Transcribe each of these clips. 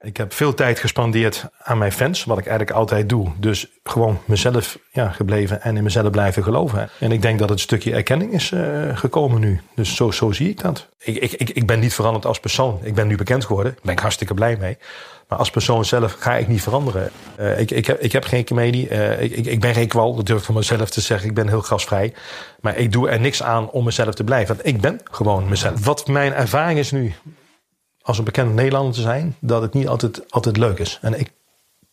Ik heb veel tijd gespandeerd aan mijn fans, wat ik eigenlijk altijd doe. Dus gewoon mezelf ja, gebleven en in mezelf blijven geloven. En ik denk dat het stukje erkenning is uh, gekomen nu. Dus zo, zo zie ik dat. Ik, ik, ik, ik ben niet veranderd als persoon. Ik ben nu bekend geworden. Daar ben ik hartstikke blij mee. Maar als persoon zelf ga ik niet veranderen. Uh, ik, ik, heb, ik heb geen comedie. Uh, ik, ik ben geen kwal. Dat durf ik van mezelf te zeggen. Ik ben heel gasvrij. Maar ik doe er niks aan om mezelf te blijven. Want ik ben gewoon mezelf. Wat mijn ervaring is nu als een bekend Nederlander te zijn, dat het niet altijd, altijd leuk is. En ik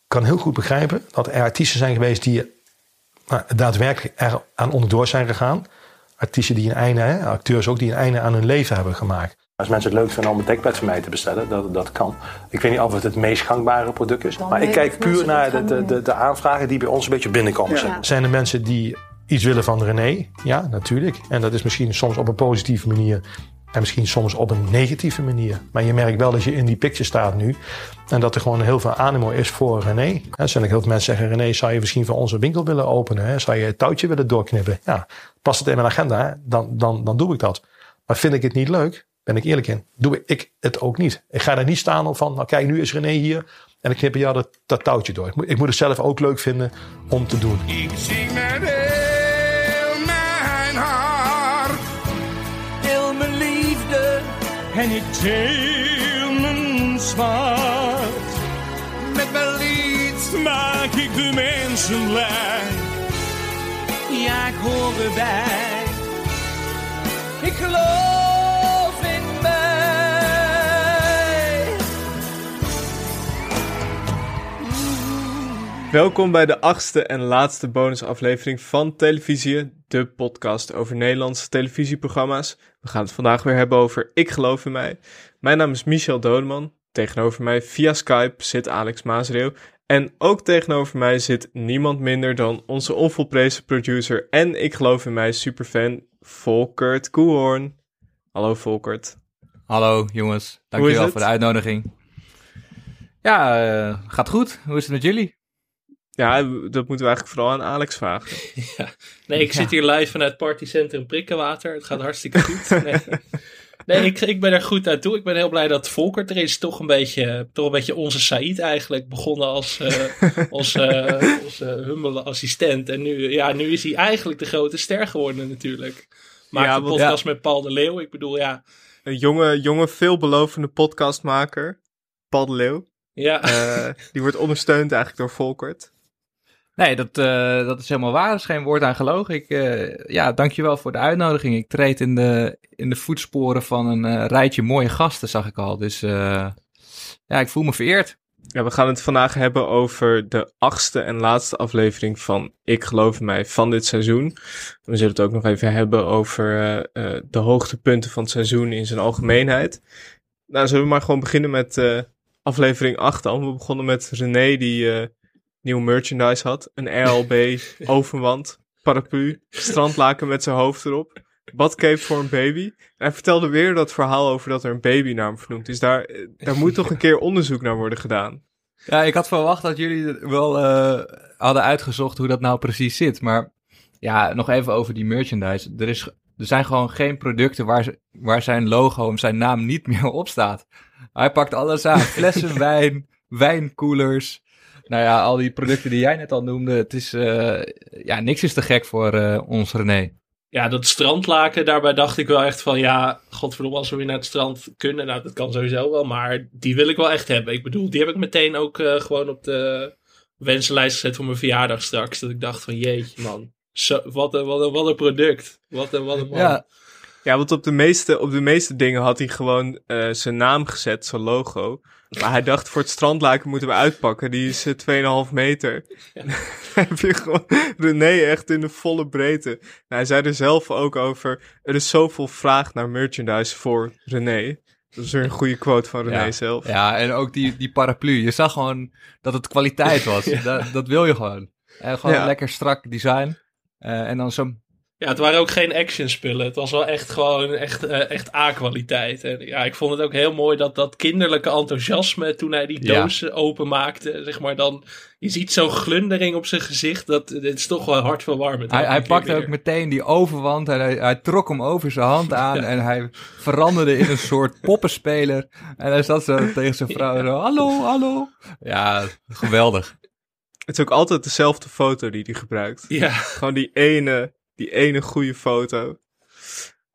kan heel goed begrijpen dat er artiesten zijn geweest die nou, daadwerkelijk er aan onderdoor zijn gegaan. Artiesten die een einde, hè, acteurs ook, die een einde aan hun leven hebben gemaakt. Als mensen het leuk vinden om een dekbed van mij te bestellen, dat, dat kan. Ik weet niet of het het meest gangbare product is. Maar ik kijk puur naar de, de, de, de, aanvragen die bij ons een beetje binnenkomen. Ja. Zijn er mensen die iets willen van René? Ja, natuurlijk. En dat is misschien soms op een positieve manier en misschien soms op een negatieve manier. Maar je merkt wel dat je in die picture staat nu. En dat er gewoon heel veel animo is voor René. Er zijn ook heel veel mensen zeggen: René, zou je misschien voor onze winkel willen openen? Zou je het touwtje willen doorknippen? Ja, past het in mijn agenda? Dan, dan, dan doe ik dat. Maar vind ik het niet leuk? Ben ik eerlijk in? Doe ik het ook niet. Ik ga er niet staan op van: nou kijk, nu is René hier. En ik knip jou dat, dat touwtje door. Ik moet, het zelf ook leuk vinden om te doen. Ik en ik deel mijn zwart. Met mijn lied maak ik de mensen blij. Ja, ik hoor erbij. Ik geloof in mij. Welkom bij de achtste en laatste bonusaflevering van Televisie, de podcast over Nederlandse televisieprogramma's. We gaan het vandaag weer hebben over Ik geloof in mij. Mijn naam is Michel Dodeman. Tegenover mij via Skype zit Alex Maasreel. En ook tegenover mij zit niemand minder dan onze onvolprezen producer en Ik geloof in mij superfan Volkert Koehoorn. Hallo Volkert. Hallo jongens, dankjewel voor de uitnodiging. Ja, uh, gaat goed. Hoe is het met jullie? Ja, dat moeten we eigenlijk vooral aan Alex vragen. ja. Nee, ik zit hier live vanuit Partycentrum Prikkenwater. Het gaat hartstikke goed. Nee, nee ik, ik ben er goed aan toe. Ik ben heel blij dat Volker er is. Toch een beetje, toch een beetje onze Said eigenlijk. Begonnen als, uh, als, uh, als uh, assistent. En nu, ja, nu is hij eigenlijk de grote ster geworden natuurlijk. Maakt ja, een podcast met Paul de Leeuw. Ik bedoel, ja... Een jonge, jonge veelbelovende podcastmaker. Paul de Leeuw. Ja. die wordt ondersteund eigenlijk door Volkert. Nee, dat, uh, dat is helemaal waar. Er is geen woord aan gelogen. Ik, uh, ja, dankjewel voor de uitnodiging. Ik treed in de, in de voetsporen van een uh, rijtje mooie gasten, zag ik al. Dus ja, ik voel me vereerd. Ja, we gaan het vandaag hebben over de achtste en laatste aflevering van Ik geloof in mij van dit seizoen. We zullen het ook nog even hebben over de hoogtepunten van het seizoen in zijn algemeenheid. Nou, zullen we maar gewoon beginnen met aflevering 8 dan. We begonnen met René die nieuw merchandise had. Een RLB overwand, paraplu, strandlaken met zijn hoofd erop. Badcape voor een baby. En hij vertelde weer dat verhaal over dat er een baby naar hem vernoemd is. Daar, daar moet toch een keer onderzoek naar worden gedaan. Ja, ik had verwacht dat jullie wel uh, hadden uitgezocht hoe dat nou precies zit. Maar ja, nog even over die merchandise. Er, is, er zijn gewoon geen producten waar, waar zijn logo en zijn naam niet meer op staat. Hij pakt alles aan. Flessen wijn, wijnkoelers, nou ja, al die producten die jij net al noemde, het is, uh, ja, niks is te gek voor uh, ons René. Ja, dat strandlaken, daarbij dacht ik wel echt van, ja, godverdomme, als we weer naar het strand kunnen, nou, dat kan sowieso wel, maar die wil ik wel echt hebben. Ik bedoel, die heb ik meteen ook uh, gewoon op de wensenlijst gezet voor mijn verjaardag straks, dat ik dacht van, jeetje man, zo, wat, een, wat, een, wat een product, wat een, wat een man. Ja. Ja, want op de meeste, op de meeste dingen had hij gewoon uh, zijn naam gezet, zijn logo. Maar hij dacht, voor het strandlaken moeten we uitpakken. Die is 2,5 eh, meter. Ja. heb je gewoon René echt in de volle breedte. Nou, hij zei er zelf ook over, er is zoveel vraag naar merchandise voor René. Dat is weer een goede quote van René zelf. Ja, en ook die, die paraplu. Je zag gewoon dat het kwaliteit was. dat, dat wil je gewoon. En gewoon lekker strak design. Uh, en dan zo'n Ja, het waren ook geen action spullen. Het was wel echt gewoon echt, uh, echt A-kwaliteit. En ja, ik vond het ook heel mooi dat dat kinderlijke enthousiasme toen hij die doos ja. openmaakte. Zeg maar dan, je ziet zo'n glundering op zijn gezicht. Dat, dit is toch wel hartverwarmend. Hij, hij pakte ook meteen die overwand en hij, hij trok hem over zijn hand aan. En hij veranderde in een soort poppenspeler. En hij zat zo tegen zijn vrouw zo, hallo, hallo. Ja, geweldig. Het is ook altijd dezelfde foto die hij gebruikt. Ja. Gewoon die ene die ene goede foto.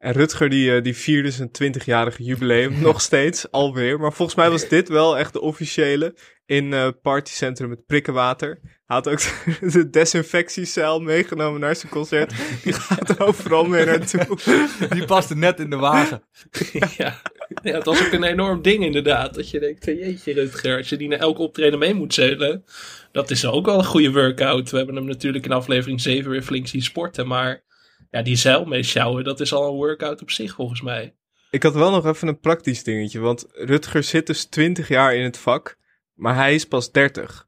En Rutger die, uh, die vierde zijn 20-jarige jubileum nog steeds, alweer. Maar volgens mij was dit wel echt de officiële in uh, partycentrum met prikkenwater. Hij had ook de desinfectiecel meegenomen naar zijn concert. Die gaat overal mee naartoe. Die paste net in de wagen. ja. ja, het was ook een enorm ding inderdaad. Dat je denkt, jeetje Rutger, als je die naar elke optreden mee moet zeulen. Dat is ook wel een goede workout. We hebben hem natuurlijk in aflevering 7 weer flink zien sporten. Maar ja, die zeil mee sjouwen, dat is al een workout op zich volgens mij. Ik had wel nog even een praktisch dingetje. Want Rutger zit dus 20 jaar in het vak. Maar hij is pas 30.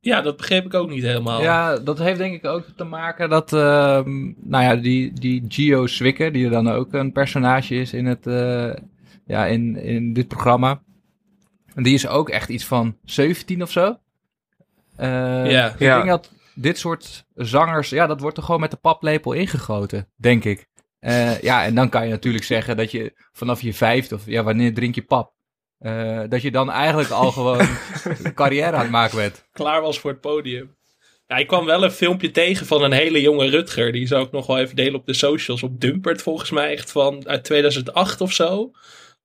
Ja, dat begreep ik ook niet helemaal. Ja, dat heeft denk ik ook te maken dat, uh, nou ja, die, die Gio Zwicker, die er dan ook een personage is in, het, uh, ja, in, in dit programma. Die is ook echt iets van 17 of zo. Uh, ja. Ik denk dat dit soort zangers, ja, dat wordt er gewoon met de paplepel ingegoten, denk ik. Uh, ja, en dan kan je natuurlijk zeggen dat je vanaf je vijfde, of ja, wanneer drink je pap? Uh, dat je dan eigenlijk al gewoon een carrière aan het maken bent. Klaar was voor het podium. Ja, ik kwam wel een filmpje tegen van een hele jonge Rutger. Die zou ik nog wel even delen op de socials. Op Dumpert volgens mij echt van uit 2008 of zo.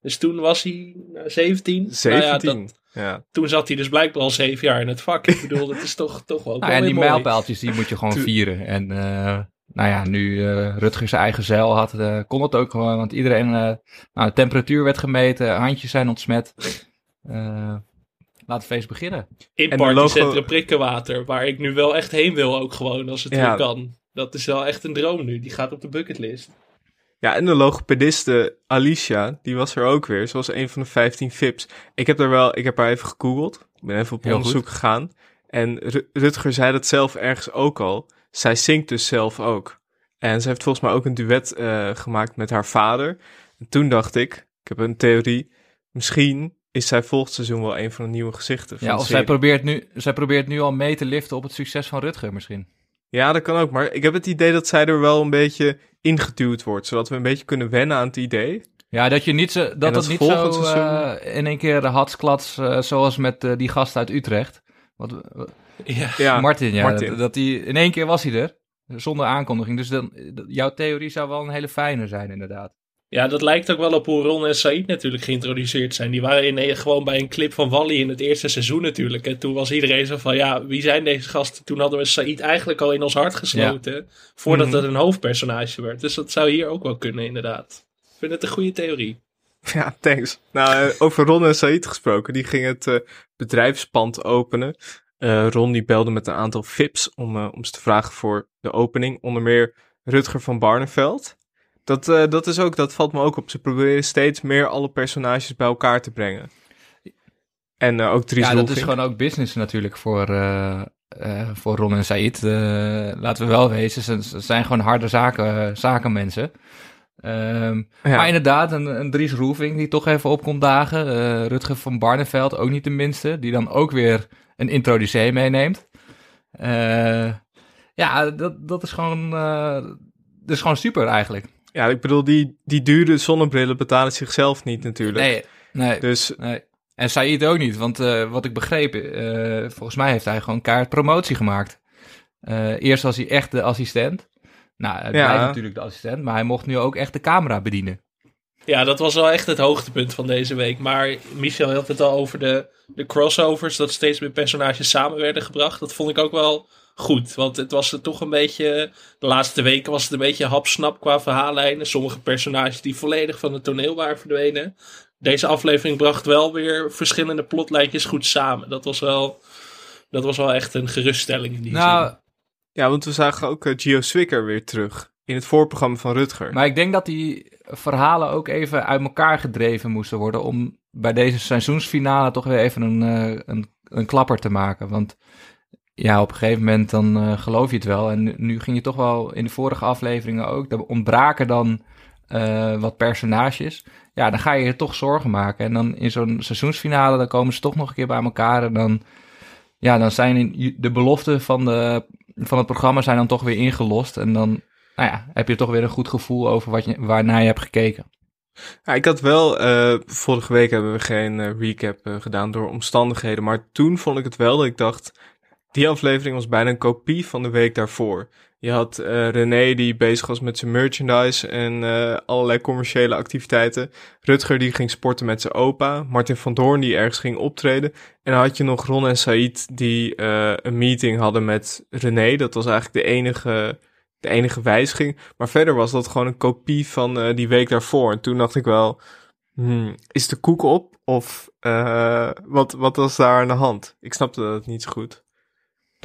Dus toen was hij 17. 17. Nou ja, dat, ja. Toen zat hij dus blijkbaar al zeven jaar in het vak. Ik bedoel, dat is toch, toch wel. Nou, en die mijlpaaltjes die moet je gewoon vieren. En uh, nou ja, nu uh, Rutger zijn eigen zeil had, uh, kon het ook gewoon. Want iedereen, nou, de temperatuur werd gemeten, handjes zijn ontsmet. laat het feest beginnen. In partycentrum logo... Prikkenwater, waar ik nu wel echt heen wil ook gewoon, als het ja. weer kan. Dat is wel echt een droom nu. Die gaat op de bucketlist. Ja, en de logopediste Alicia, die was er ook weer. Ze was een van de 15 VIP's. Ik heb daar wel, ik heb haar even gegoogeld. Ik ben even op Heel onderzoek goed. gegaan. En Ru- Rutger zei dat zelf ergens ook al. Zij zingt dus zelf ook. En ze heeft volgens mij ook een duet eh, gemaakt met haar vader. En toen dacht ik, ik heb een theorie. Misschien is zij volgend seizoen wel een van de nieuwe gezichten. Van Ja, of zij probeert, nu, zij probeert nu al mee te liften op het succes van Rutger misschien. Ja, dat kan ook. Maar ik heb het idee dat zij er wel een beetje ingeduwd wordt. Zodat we een beetje kunnen wennen aan het idee. Ja, dat je niet zo, dat, dat het niet zo seizoen- eh, in één keer de hatsklats eh, zoals met eh, die gast uit Utrecht. Wat, wat- Ja. Ja, Martin, ja. Martin. Dat, dat die, in één keer was hij er. Zonder aankondiging. Dus dan, jouw theorie zou wel een hele fijne zijn, inderdaad. Ja, dat lijkt ook wel op hoe Ron en Said natuurlijk geïntroduceerd zijn. Die waren in, gewoon bij een clip van Wally in het eerste seizoen natuurlijk. En toen was iedereen zo van, ja, wie zijn deze gasten? Toen hadden we Said eigenlijk al in ons hart gesloten. Voordat Mhm. het een hoofdpersonage werd. Dus dat zou hier ook wel kunnen, inderdaad. Ik vind het een goede theorie. Ja, thanks. Nou, eh, over Ron en Said gesproken. Die ging het eh, bedrijfspand openen. Eh, Ron die belde met een aantal VIP's om, eh, om ze te vragen voor de opening. Onder meer Rutger van Barneveld. Dat, eh, dat is ook, dat valt me ook op. Ze proberen steeds meer alle personages bij elkaar te brengen. En eh, ook Dries ja, dat is gewoon ook business natuurlijk voor, eh, voor Ron en Said. Laten we wel wezen, ze, zijn gewoon harde zaken, zakenmensen. Ehm, Ja. Maar inderdaad, een, een Dries Roelvink die toch even op komt dagen. Rutger van Barneveld, ook niet de minste. Die dan ook weer een introducee meeneemt. Ja, dat, dat, is gewoon, dat is gewoon super eigenlijk. Ja, ik bedoel, die, die dure zonnebrillen betalen zichzelf niet natuurlijk. Nee, nee, Dus nee. En Said ook niet, want eh, wat ik begreep, eh, volgens mij heeft hij gewoon kaart promotie gemaakt. Eh, eerst was hij echt de assistent. Nou, hij Ja. blijft natuurlijk de assistent, maar hij mocht nu ook echt de camera bedienen. Ja, dat was wel echt het hoogtepunt van deze week. Maar Michel had het al over de, de crossovers, dat steeds meer personages samen werden gebracht. Dat vond ik ook wel goed, want het was toch een beetje... De laatste weken was het een beetje hapsnap qua verhaallijnen. Sommige personages die volledig van het toneel waren verdwenen. Deze aflevering bracht wel weer verschillende plotlijntjes goed samen. Dat was wel, dat was wel echt een geruststelling in die Nou, zin. ja, want we zagen ook eh, Gio Swicker weer terug. In het voorprogramma van Rutger. maar ik denk dat die verhalen ook even uit elkaar gedreven moesten worden om bij deze seizoensfinale toch weer even een, eh, een, een klapper te maken. Want ja, op een gegeven moment dan uh, geloof je het wel. En nu, ging je toch wel in de vorige afleveringen ook. Er ontbraken dan uh, wat personages. Ja, dan ga je je toch zorgen maken. En dan in zo'n seizoensfinale, dan komen ze toch nog een keer bij elkaar. En dan, ja, dan zijn de beloften van, de, van het programma zijn dan toch weer ingelost. En dan nou ja, heb je toch weer een goed gevoel over wat je, waarnaar je hebt gekeken. Ja, ik had wel, uh, vorige week hebben we geen recap gedaan door omstandigheden. Maar toen vond ik het wel dat ik dacht, die aflevering was bijna een kopie van de week daarvoor. Je had uh, René die bezig was met zijn merchandise en uh, allerlei commerciële activiteiten. Rutger die ging sporten met zijn opa. Martin van Doorn die ergens ging optreden. En dan had je nog Ron en Said die uh, een meeting hadden met René. Dat was eigenlijk de enige, de enige wijziging. Maar verder was dat gewoon een kopie van die week daarvoor. En toen dacht ik wel, hmm, is de koek op? Of wat, wat was daar aan de hand? Ik snapte dat niet zo goed.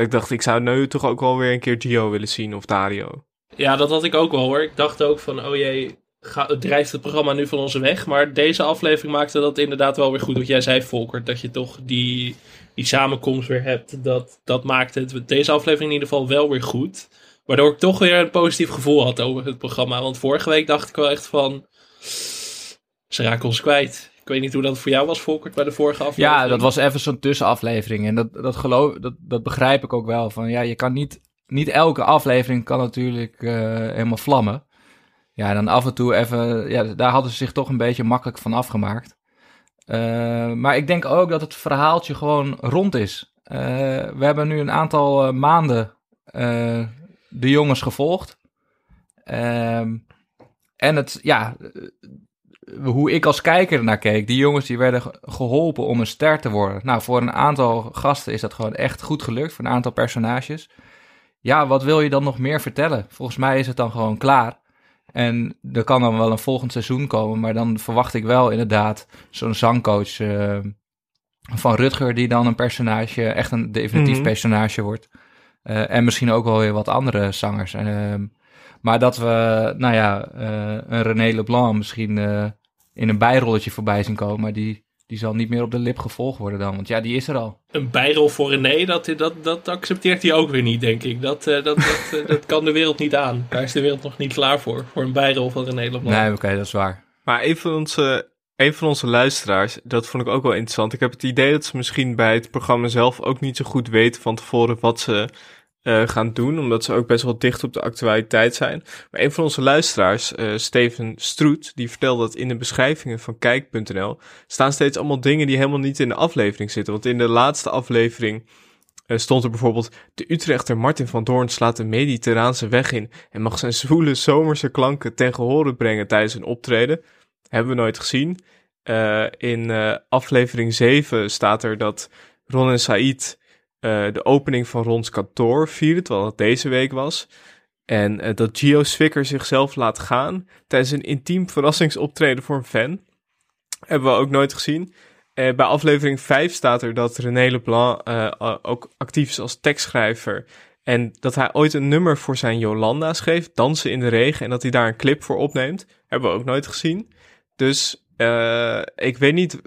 Ik dacht, ik zou nu toch ook wel weer een keer Gio willen zien of Dario. Ja, dat had ik ook wel hoor. Ik dacht ook van, oh jee, ga, drijft het programma nu van onze weg. Maar deze aflevering maakte dat inderdaad wel weer goed. Wat jij zei, Volker, dat je toch die, die samenkomst weer hebt. Dat, dat maakte het deze aflevering in ieder geval wel weer goed. Waardoor ik toch weer een positief gevoel had over het programma. Want vorige week dacht ik wel echt van, ze raken ons kwijt. Ik weet niet hoe dat voor jou was, Volkert, bij de vorige aflevering. Ja, dat was even zo'n tussenaflevering. En dat, dat, geloof, dat, dat begrijp ik ook wel. Van, ja, je kan niet, niet elke aflevering kan natuurlijk uh, helemaal vlammen. Ja, dan af en toe even... Ja, daar hadden ze zich toch een beetje makkelijk van afgemaakt. Uh, maar ik denk ook dat het verhaaltje gewoon rond is. Uh, we hebben nu een aantal maanden de jongens gevolgd. Ehm, en het, ja, hoe ik als kijker naar keek. Die jongens die werden geholpen om een ster te worden. Nou, voor een aantal gasten is dat gewoon echt goed gelukt. Voor een aantal personages. Ja, wat wil je dan nog meer vertellen? Volgens mij is het dan gewoon klaar. En er kan dan wel een volgend seizoen komen. Maar dan verwacht ik wel inderdaad zo'n zangcoach uh, van Rutger... die dan een personage, echt een definitief mm -hmm. personage wordt. Uh, en misschien ook wel weer wat andere zangers. Uh, maar dat we, nou ja, een René Leblanc misschien in een bijrolletje voorbij zien komen. Maar die, die zal niet meer op de lip gevolgd worden dan. Want ja, die is er al. Een bijrol voor René, dat, dat, dat accepteert hij ook weer niet, denk ik. Dat, uh, dat, dat, uh, dat kan de wereld niet aan. Daar is de wereld nog niet klaar voor. Voor een bijrol van René Leblanc. Nee, oké, okay, dat is waar. Maar een van onze... Een van onze luisteraars, dat vond ik ook wel interessant. Ik heb het idee dat ze misschien bij het programma zelf ook niet zo goed weten van tevoren wat ze uh, gaan doen, omdat ze ook best wel dicht op de actualiteit zijn. Maar een van onze luisteraars, uh, Steven Stroet, die vertelde dat in de beschrijvingen van Kijk.nl staan steeds allemaal dingen die helemaal niet in de aflevering zitten. Want in de laatste aflevering uh, stond er bijvoorbeeld: De Utrechter Martin van Doorn slaat de mediterraanse weg in en mag zijn zwoele zomerse klanken ten gehore brengen tijdens een optreden. Hebben we nooit gezien. in aflevering 7 staat er dat Ron en Said uh, de opening van Rons kantoor vierde, terwijl dat deze week was. En uh, dat Gio Swicker zichzelf laat gaan tijdens een intiem verrassingsoptreden voor een fan. Hebben we ook nooit gezien. Uh, bij aflevering 5 staat er dat René Leblanc ook actief is als tekstschrijver. En dat hij ooit een nummer voor zijn Jolanda schreef, Dansen in de Regen. En dat hij daar een clip voor opneemt. Hebben we ook nooit gezien. Dus ik weet niet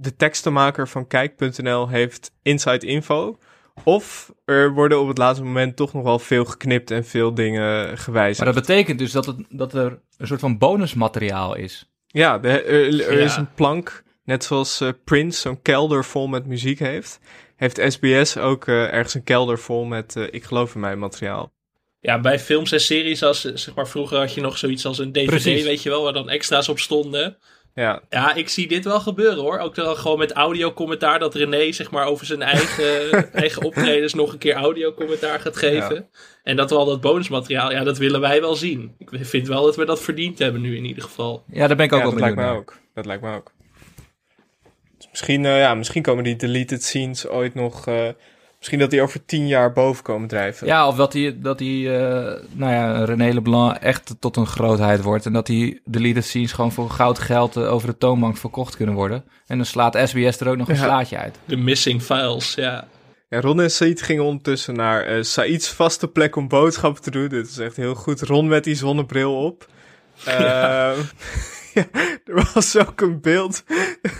de tekstenmaker van Kijk.nl heeft inside info. Of er worden op het laatste moment toch nog wel veel geknipt en veel dingen gewijzigd. Maar dat betekent dus dat, het, dat er een soort van bonusmateriaal is. Ja, er, er is een plank, net zoals uh, Prince zo'n kelder vol met muziek heeft. Heeft SBS ook uh, ergens een kelder vol met uh, Ik geloof in mij materiaal. Ja, bij films en series, als, zeg maar, vroeger had je nog zoiets als een DVD, Precies. weet je wel, waar dan extra's op stonden. Ja. ja, ik zie dit wel gebeuren hoor. Ook dan gewoon met audiocommentaar dat René zeg maar over zijn eigen, eigen optredens nog een keer audiocommentaar gaat geven. Ja. En dat we al dat bonusmateriaal, ja, dat willen wij wel zien. Ik vind wel dat we dat verdiend hebben nu in ieder geval. Ja, daar ben ik ook ja, wel dat lijkt me ook. Dat lijkt me ook. Dus misschien, uh, ja, misschien komen die deleted scenes ooit nog... Uh, Misschien dat die over tien jaar boven komen drijven. Ja, of dat die, dat die uh, nou ja, René Leblanc echt tot een grootheid wordt. En dat die deleted scenes gewoon voor goud geld uh, over de toonbank verkocht kunnen worden. En dan slaat SBS er ook nog een slaatje uit. De missing files, ja. Ja, Ron en Said gingen ondertussen naar uh, Said's vaste plek om boodschappen te doen. Dit is echt heel goed. Ron met die zonnebril op. Ja. ja, er was ook een beeld.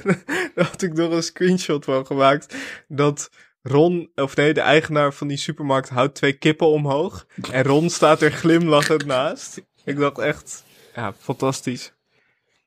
Daar had ik nog een screenshot van gemaakt. Dat Ron, of nee, de eigenaar van die supermarkt houdt twee kippen omhoog. En Ron staat er glimlachend naast. Ik dacht echt, ja, fantastisch.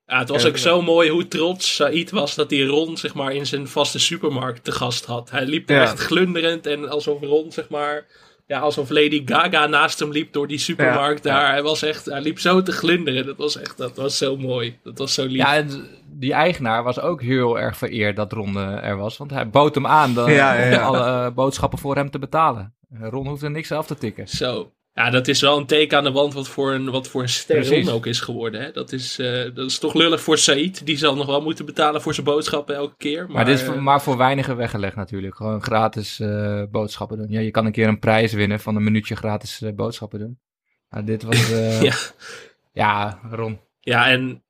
Ja, het was ook zo mooi hoe trots Said was dat hij Ron zeg maar, in zijn vaste supermarkt te gast had. Hij liep Ja. echt glunderend en alsof Ron, zeg maar, ja, alsof Lady Gaga naast hem liep door die supermarkt Ja, daar. Hij, was echt, hij liep zo te glunderen. Dat was echt, dat was zo mooi. Dat was zo lief. Ja, en die eigenaar was ook heel erg vereerd dat Ron eh, er was. Want hij bood hem aan de, Ja, ja, om ja. alle eh, boodschappen voor hem te betalen. Ron hoefde niks af te tikken. Zo. Ja, dat is wel een teken aan de wand wat voor een, wat voor een ster Precies. Ron ook is geworden. Hè? Dat, is, eh, dat is toch lullig voor Said. Die zal nog wel moeten betalen voor zijn boodschappen elke keer. Maar, Maar, dit is voor, eh, maar voor weinigen weggelegd natuurlijk. Gewoon gratis eh, boodschappen doen. Ja, je kan een keer een prijs winnen van een minuutje gratis eh, boodschappen doen. Nou, dit was... eh, Ja. ja, Ron. Ja, en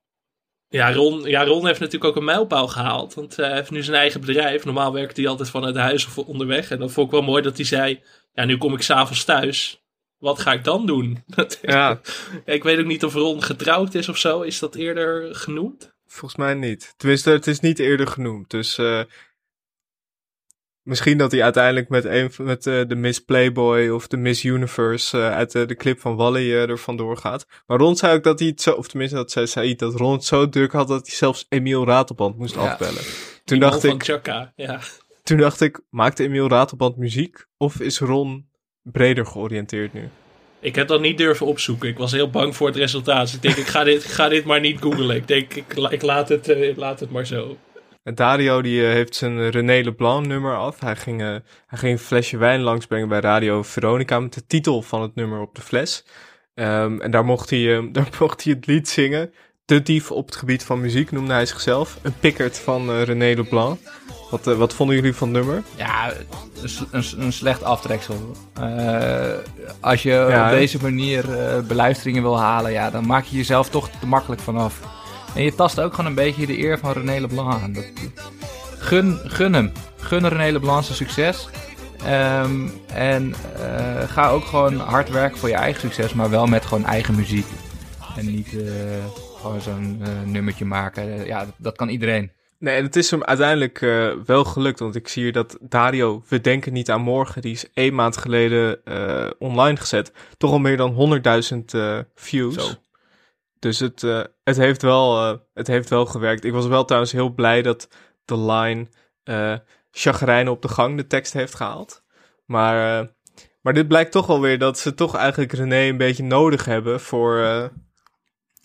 ja Ron, ja, Ron heeft natuurlijk ook een mijlpaal gehaald. Want eh, hij heeft nu zijn eigen bedrijf. Normaal werkt hij altijd vanuit huis of onderweg. En dat vond ik wel mooi dat hij zei... Ja, nu kom ik s'avonds thuis. Wat ga ik dan doen? Ja, ik weet ook niet of Ron getrouwd is of zo. Is dat eerder genoemd? volgens mij niet. Tenminste, het is niet eerder genoemd. Dus eh, misschien dat hij uiteindelijk met, een, van- met eh, de Miss Playboy of de Miss Universe eh, uit de, de clip van Wally eh, er vandoor gaat. Maar Ron zei ook dat hij het zo, of tenminste dat zei Said, dat Ron het zo druk had dat hij zelfs Emiel Ratelband moest Ja. afbellen. Toen Die dacht, ik, van Chaka, ja. toen dacht ik, maakt Emiel Ratelband muziek of is Ron breder georiënteerd nu? Ik heb dat niet durven opzoeken. Ik was heel bang voor het resultaat. Dus ik denk, ik ga dit, ik ga dit maar niet googlen. Ik denk, ik, ik laat, het, eh, laat het maar zo. En Dario die eh, heeft zijn René Leblanc nummer af. Hij ging, eh, hij ging een flesje wijn langsbrengen bij Radio Veronica met de titel van het nummer op de fles. Ehm, en daar mocht, hij, daar mocht hij het lied zingen. De dief op het gebied van muziek noemde hij zichzelf. Een pikkerd van René Leblanc. Wat, eh, wat vonden jullie van het nummer? Ja, een, een, slecht aftreksel. Eh, als je Ja, op deze manier eh, beluisteringen wil halen, ja, dan maak je jezelf toch te makkelijk vanaf. En je tast ook gewoon een beetje de eer van René Leblanc aan. Dat, gun, gun hem. Gun René Leblanc zijn succes. Ehm, en ga ook gewoon hard werken voor je eigen succes, maar wel met gewoon eigen muziek. En niet gewoon zo'n nummertje maken. Ja, dat, dat kan iedereen. Nee, en het is hem uiteindelijk eh, wel gelukt. Want ik zie hier dat Dario, we denken niet aan morgen, die is één maand geleden eh, online gezet. Toch al meer dan 100.000 eh, views. Zo. Dus het, het, heeft wel, het heeft wel gewerkt. Ik was wel trouwens heel blij dat de line chagrijnen op de gang de tekst heeft gehaald. Maar, maar dit blijkt toch wel weer dat ze toch eigenlijk René een beetje nodig hebben voor,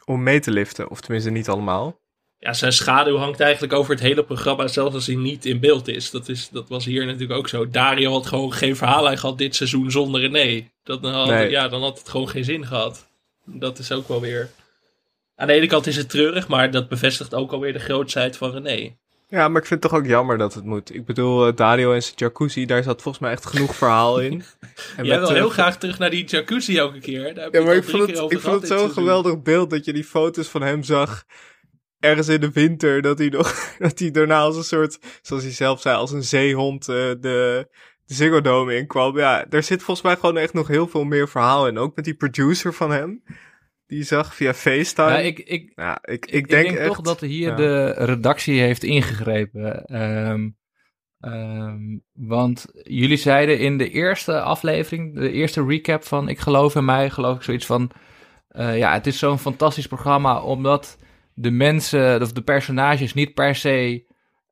om mee te liften. Of tenminste niet allemaal. Ja, zijn schaduw hangt eigenlijk over het hele programma, zelfs als hij niet in beeld is. Dat, is, dat was hier natuurlijk ook zo. Dario had gewoon geen verhaallijn gehad dit seizoen zonder René. Dat, dan, had, Nee. ja, dan had het gewoon geen zin gehad. Dat is ook wel weer... Aan de ene kant is het treurig, maar dat bevestigt ook alweer de grootsheid van René. Ja, maar ik vind het toch ook jammer dat het moet. Ik bedoel, eh, Dario en zijn jacuzzi, daar zat volgens mij echt genoeg verhaal in. En Jij wil eh, heel graag terug naar die jacuzzi elke keer. Daar heb Ja, maar ik vond het, ik vond het zo'n geweldig beeld dat je die foto's van hem zag. Ergens in de winter, dat hij, nog, dat hij daarna als een soort, zoals hij zelf zei, als een zeehond eh, de, de Ziggo Dome inkwam. Ja, daar zit volgens mij gewoon echt nog heel veel meer verhaal in. Ook met die producer van hem, die zag via FaceTime. Ja, Ja, ik, ik, ik, ik, Ik denk, denk, echt, toch dat hier ja. de redactie heeft ingegrepen. Ehm, ehm, want jullie zeiden in de eerste aflevering, de eerste recap van Ik geloof in mij, geloof ik zoiets van... eh, ja, het is zo'n fantastisch programma omdat de mensen, of de personages niet per se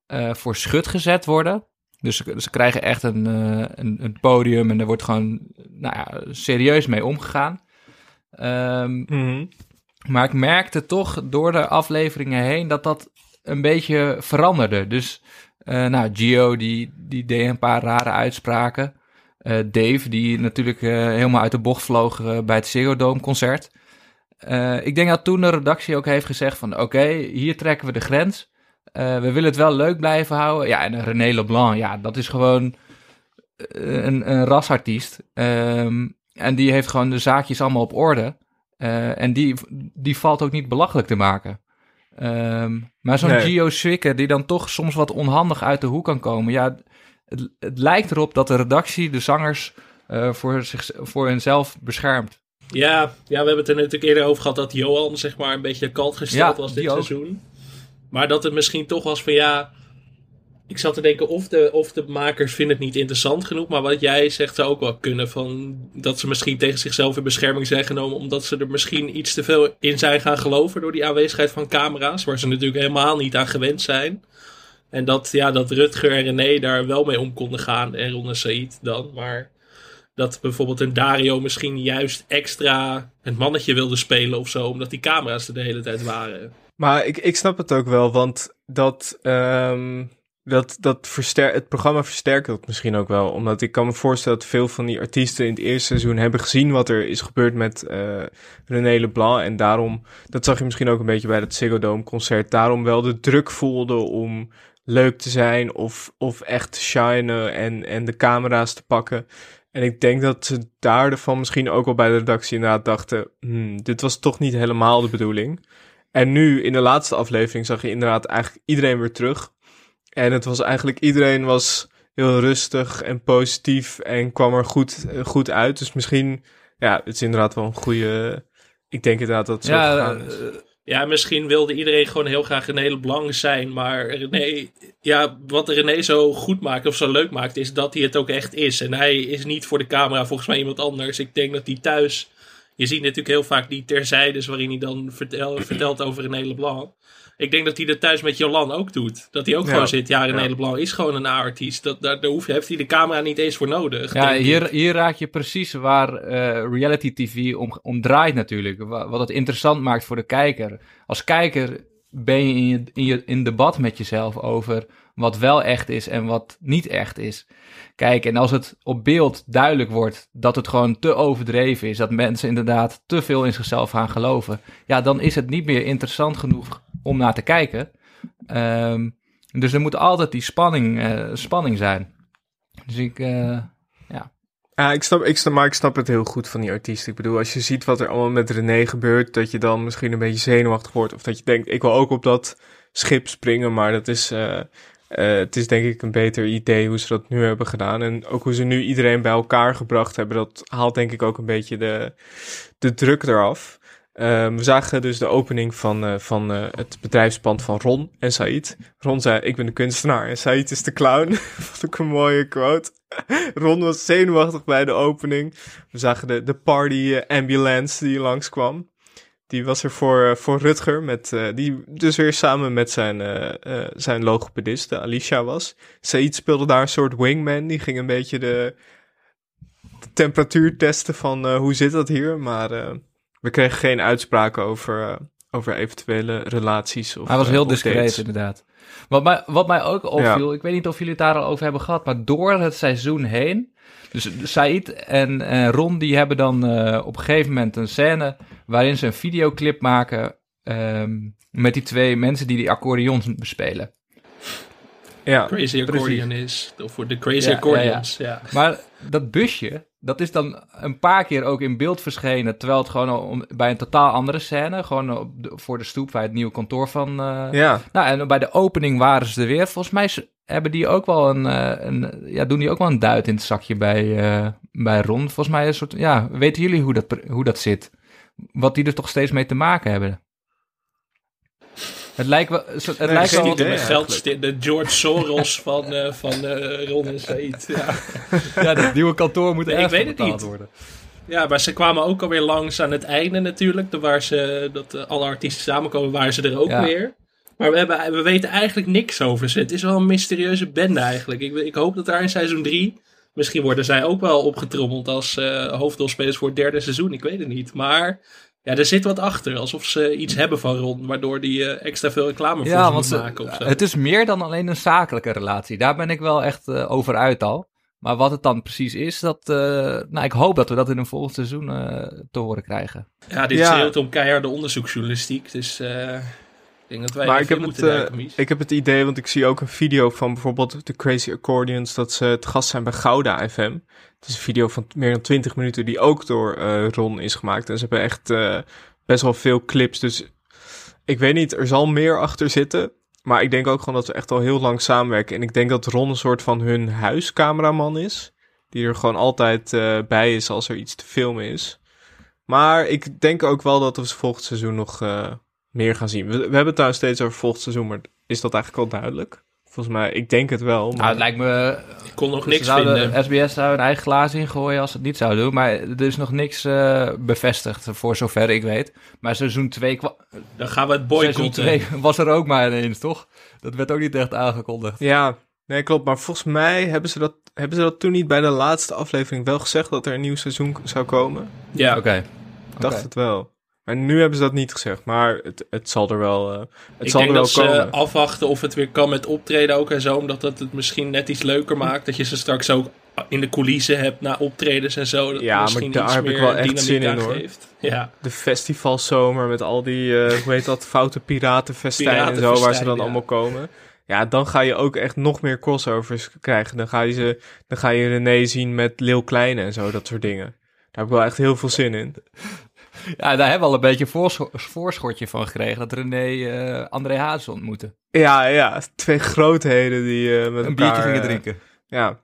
eh, voor schut gezet worden. Dus ze, ze krijgen echt een, eh, een, een podium en er wordt gewoon nou ja, serieus mee omgegaan. Ehm, Mhm. maar ik merkte toch door de afleveringen heen dat dat een beetje veranderde. Dus, eh, nou, Gio die, die deed een paar rare uitspraken. Dave, die natuurlijk helemaal uit de bocht vloog bij het Ziggo Dome concert. Eh, ik denk dat toen de redactie ook heeft gezegd van... oké, hier trekken we de grens. Eh, we willen het wel leuk blijven houden. Ja, en René Leblanc, ja, dat is gewoon eh, een, een rasartiest. Ehm, en die heeft gewoon de zaakjes allemaal op orde. En die, die valt ook niet belachelijk te maken. Ehm, maar zo'n Nee. Gio Zwicker, die dan toch soms wat onhandig uit de hoek kan komen. Ja, het, het lijkt erop dat de redactie de zangers voor, zich, voor henzelf beschermt. Ja, ja, we hebben het er natuurlijk eerder over gehad dat Johan zeg maar een beetje kalt gesteld Ja, was dit seizoen. Maar dat het misschien toch was van ja, ik zat te denken of de, of de makers vinden het niet interessant genoeg. Maar wat jij zegt zou ook wel kunnen. Van, dat ze misschien tegen zichzelf in bescherming zijn genomen. Omdat ze er misschien iets te veel in zijn gaan geloven. Door die aanwezigheid van camera's. Waar ze natuurlijk helemaal niet aan gewend zijn. En dat, ja, dat Rutger en René daar wel mee om konden gaan. En Ron en Said dan. Maar dat bijvoorbeeld een Dario misschien juist extra het mannetje wilde spelen of zo. Omdat die camera's er de hele tijd waren. Maar ik, ik snap het ook wel. Want dat... Um dat, dat verster het programma versterkt dat misschien ook wel. Omdat ik kan me voorstellen dat veel van die artiesten in het eerste seizoen hebben gezien wat er is gebeurd met uh, René Leblanc. En daarom, dat zag je misschien ook een beetje bij dat Ziggo Dome concert, daarom wel de druk voelden om leuk te zijn of, of echt te shinen en, en de camera's te pakken. En ik denk dat ze daarvan misschien ook wel bij de redactie inderdaad dachten, hmm, dit was toch niet helemaal de bedoeling. En nu in de laatste aflevering zag je inderdaad eigenlijk iedereen weer terug. En het was eigenlijk, iedereen was heel rustig en positief en kwam er goed, goed uit. Dus misschien, ja, het is inderdaad wel een goede, ik denk inderdaad dat het zo ja, gegaan is. Uh, ja, misschien wilde iedereen gewoon heel graag René Leblanc zijn. Maar René, ja, wat René zo goed maakt of zo leuk maakt, is dat hij het ook echt is. En hij is niet voor de camera volgens mij iemand anders. Ik denk dat hij thuis. Je ziet natuurlijk heel vaak die terzijdes waarin hij dan vertel, vertelt over René Leblanc. Ik denk dat hij dat thuis met Jolan ook doet. Dat hij ook gewoon zit. Ja, René ja. Is gewoon een A-artiest. Dat, daar, daar hoeft, heeft hij de camera niet eens voor nodig. Ja, hier, hier raak je precies waar uh, reality TV om, om draait natuurlijk. Wat het interessant maakt voor de kijker. Als kijker ben je in, je, in, je, in debat met jezelf over wat wel echt is en wat niet echt is. Kijk, en als het op beeld duidelijk wordt dat het gewoon te overdreven is, dat mensen inderdaad te veel in zichzelf gaan geloven, ja, dan is het niet meer interessant genoeg om naar te kijken. Um, dus er moet altijd die spanning, uh, spanning zijn. Dus ik, uh, ja. Ja, ik snap, ik snap, maar ik snap het heel goed van die artiest. Ik bedoel, als je ziet wat er allemaal met René gebeurt, dat je dan misschien een beetje zenuwachtig wordt. Of dat je denkt, ik wil ook op dat schip springen, maar dat is, uh, het is denk ik een beter idee hoe ze dat nu hebben gedaan. En ook hoe ze nu iedereen bij elkaar gebracht hebben, dat haalt denk ik ook een beetje de, de druk eraf. Um, we zagen dus de opening van, uh, van uh, het bedrijfspand van Ron en Said. Ron zei, ik ben de kunstenaar en Said is de clown. Wat een mooie quote. Ron was zenuwachtig bij de opening. We zagen de, de party ambulance die langskwam. Die was er voor, voor Rutger, met, die dus weer samen met zijn, zijn logopediste Alicia was. Said speelde daar een soort wingman. Die ging een beetje de, de temperatuur testen van hoe zit dat hier. Maar we kregen geen uitspraken over, uh, over eventuele relaties. Of, Hij was heel uh, discreet, inderdaad. Wat mij, wat mij ook opviel, ja. ik weet niet of jullie het daar al over hebben gehad, maar door het seizoen heen. Dus Said en, en Ron die hebben dan uh, op een gegeven moment een scène waarin ze een videoclip maken um, met die twee mensen die die accordeons bespelen. Ja, Crazy Accordion is, of voor de Crazy ja, Accordions. Ja, ja. Maar dat busje, dat is dan een paar keer ook in beeld verschenen, terwijl het gewoon om, bij een totaal andere scène, gewoon op de, voor de stoep bij het nieuwe kantoor van. Uh, ja. Nou, en bij de opening waren ze er weer. Volgens mij hebben die ook wel een, uh, een ja, doen die ook wel een duit in het zakje bij, uh, bij Ron. Volgens mij een soort, ja, weten jullie hoe dat, hoe dat zit? Wat die er toch steeds mee te maken hebben? Het lijkt wel. Het nee, lijkt wel de geld de George Soros van, uh, van uh, Ron en Said. Ja. ja, dat nieuwe kantoor moet nee, ik weet het niet. worden. Ja, maar ze kwamen ook alweer langs aan het einde natuurlijk. Waar ze, dat uh, alle artiesten samenkomen, waren ze er ook ja. weer. Maar we, hebben, we weten eigenlijk niks over ze. Het is wel een mysterieuze bende eigenlijk. Ik, ik hoop dat daar in seizoen 3. Misschien worden zij ook wel opgetrommeld als uh, hoofdrolspelers voor het derde seizoen. Ik weet het niet. Maar ja, er zit wat achter. Alsof ze iets hebben van Ron, waardoor die uh, extra veel reclame voor ja, ze maken. Of zo. Het is meer dan alleen een zakelijke relatie. Daar ben ik wel echt uh, over uit al. Maar wat het dan precies is, dat, uh, nou, ik hoop dat we dat in een volgend seizoen te horen krijgen. Ja, dit ja. schreeuwt om keiharde onderzoeksjournalistiek. Dus ik denk dat wij maar ik heb, het, uh, ik heb het idee, want ik zie ook een video van bijvoorbeeld de Crazy Accordions, dat ze het gast zijn bij Gouda FM. Het is een video van meer dan 20 minuten die ook door uh, Ron is gemaakt. En ze hebben echt uh, best wel veel clips. Dus ik weet niet, er zal meer achter zitten. Maar ik denk ook gewoon dat we echt al heel lang samenwerken. En ik denk dat Ron een soort van hun huiscameraman is. Die er gewoon altijd bij is als er iets te filmen is. Maar ik denk ook wel dat we volgend seizoen nog meer gaan zien. We, we hebben het daar steeds over volgend seizoen, maar is dat eigenlijk al duidelijk? Volgens mij, ik denk het wel. Nou, Maar... het lijkt me... Ik kon nog Ze niks zouden, vinden. SBS zou een eigen glazen ingooien als het niet zou doen. Maar er is nog niks eh, bevestigd, voor zover ik weet. Maar seizoen 2 Dan gaan we het seizoen boycotten. 2 was er ook maar ineens, toch? Dat werd ook niet echt aangekondigd. Ja, nee, klopt. Maar volgens mij hebben ze, dat, hebben ze dat toen niet bij de laatste aflevering wel gezegd dat er een nieuw seizoen zou komen. Ja, Oké. Ik dacht het wel. Maar nu hebben ze dat niet gezegd. Maar het, het zal er wel, eh, het ik zal denk er wel dat ze afwachten of het weer kan met optreden ook en zo. Omdat dat het misschien net iets leuker maakt. Dat je ze straks ook in de coulissen hebt na optredens en zo. Dat Ja, maar daar heb ik wel echt zin in, hoor. Ja, De festivalzomer met al die, eh, hoe heet dat, foute piratenfestijnen en zo, waar ze Piratenfestijn, dan ja. allemaal komen. Ja, dan ga je ook echt nog meer crossovers krijgen. Dan ga je, ze, dan ga je René zien met Leeuw Kleine en zo, dat soort dingen. Daar heb ik wel echt heel veel zin in. Ja, daar hebben we al een beetje een voorscho- voorschotje van gekregen. Dat René eh André Hazes ontmoette. Ja, ja, twee grootheden die eh, met Een elkaar... biertje gingen eh, drinken. Ja.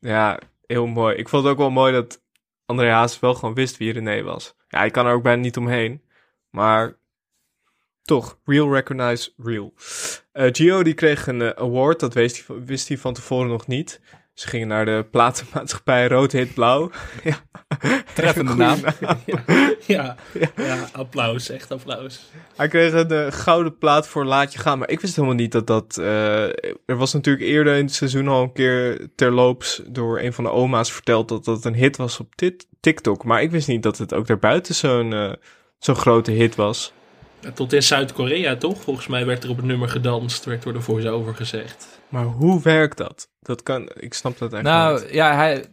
ja, heel mooi. Ik vond het ook wel mooi dat André Haas wel gewoon wist wie René was. Ja, ik kan er ook bijna niet omheen. Maar toch, real recognize real. Eh Gio die kreeg een award, dat wist hij, wist hij van tevoren nog niet. Ze gingen naar de platenmaatschappij Rood Hit Blauw. ja. Treffende naam. ja, ja. applaus, echt applaus. Hij kreeg een eh, gouden plaat voor Laat Je Gaan. Maar ik wist helemaal niet dat dat... eh, er was natuurlijk eerder in het seizoen al een keer terloops... door een van de oma's verteld dat dat een hit was op dit, TikTok. Maar ik wist niet dat het ook daarbuiten zo'n eh, zo'n grote hit was. Tot in Zuid-Korea toch? Volgens mij werd er op het nummer gedanst, werd door de voice-over gezegd. Maar hoe werkt dat? Dat kan... Ik snap dat echt niet. Nou ja, hij,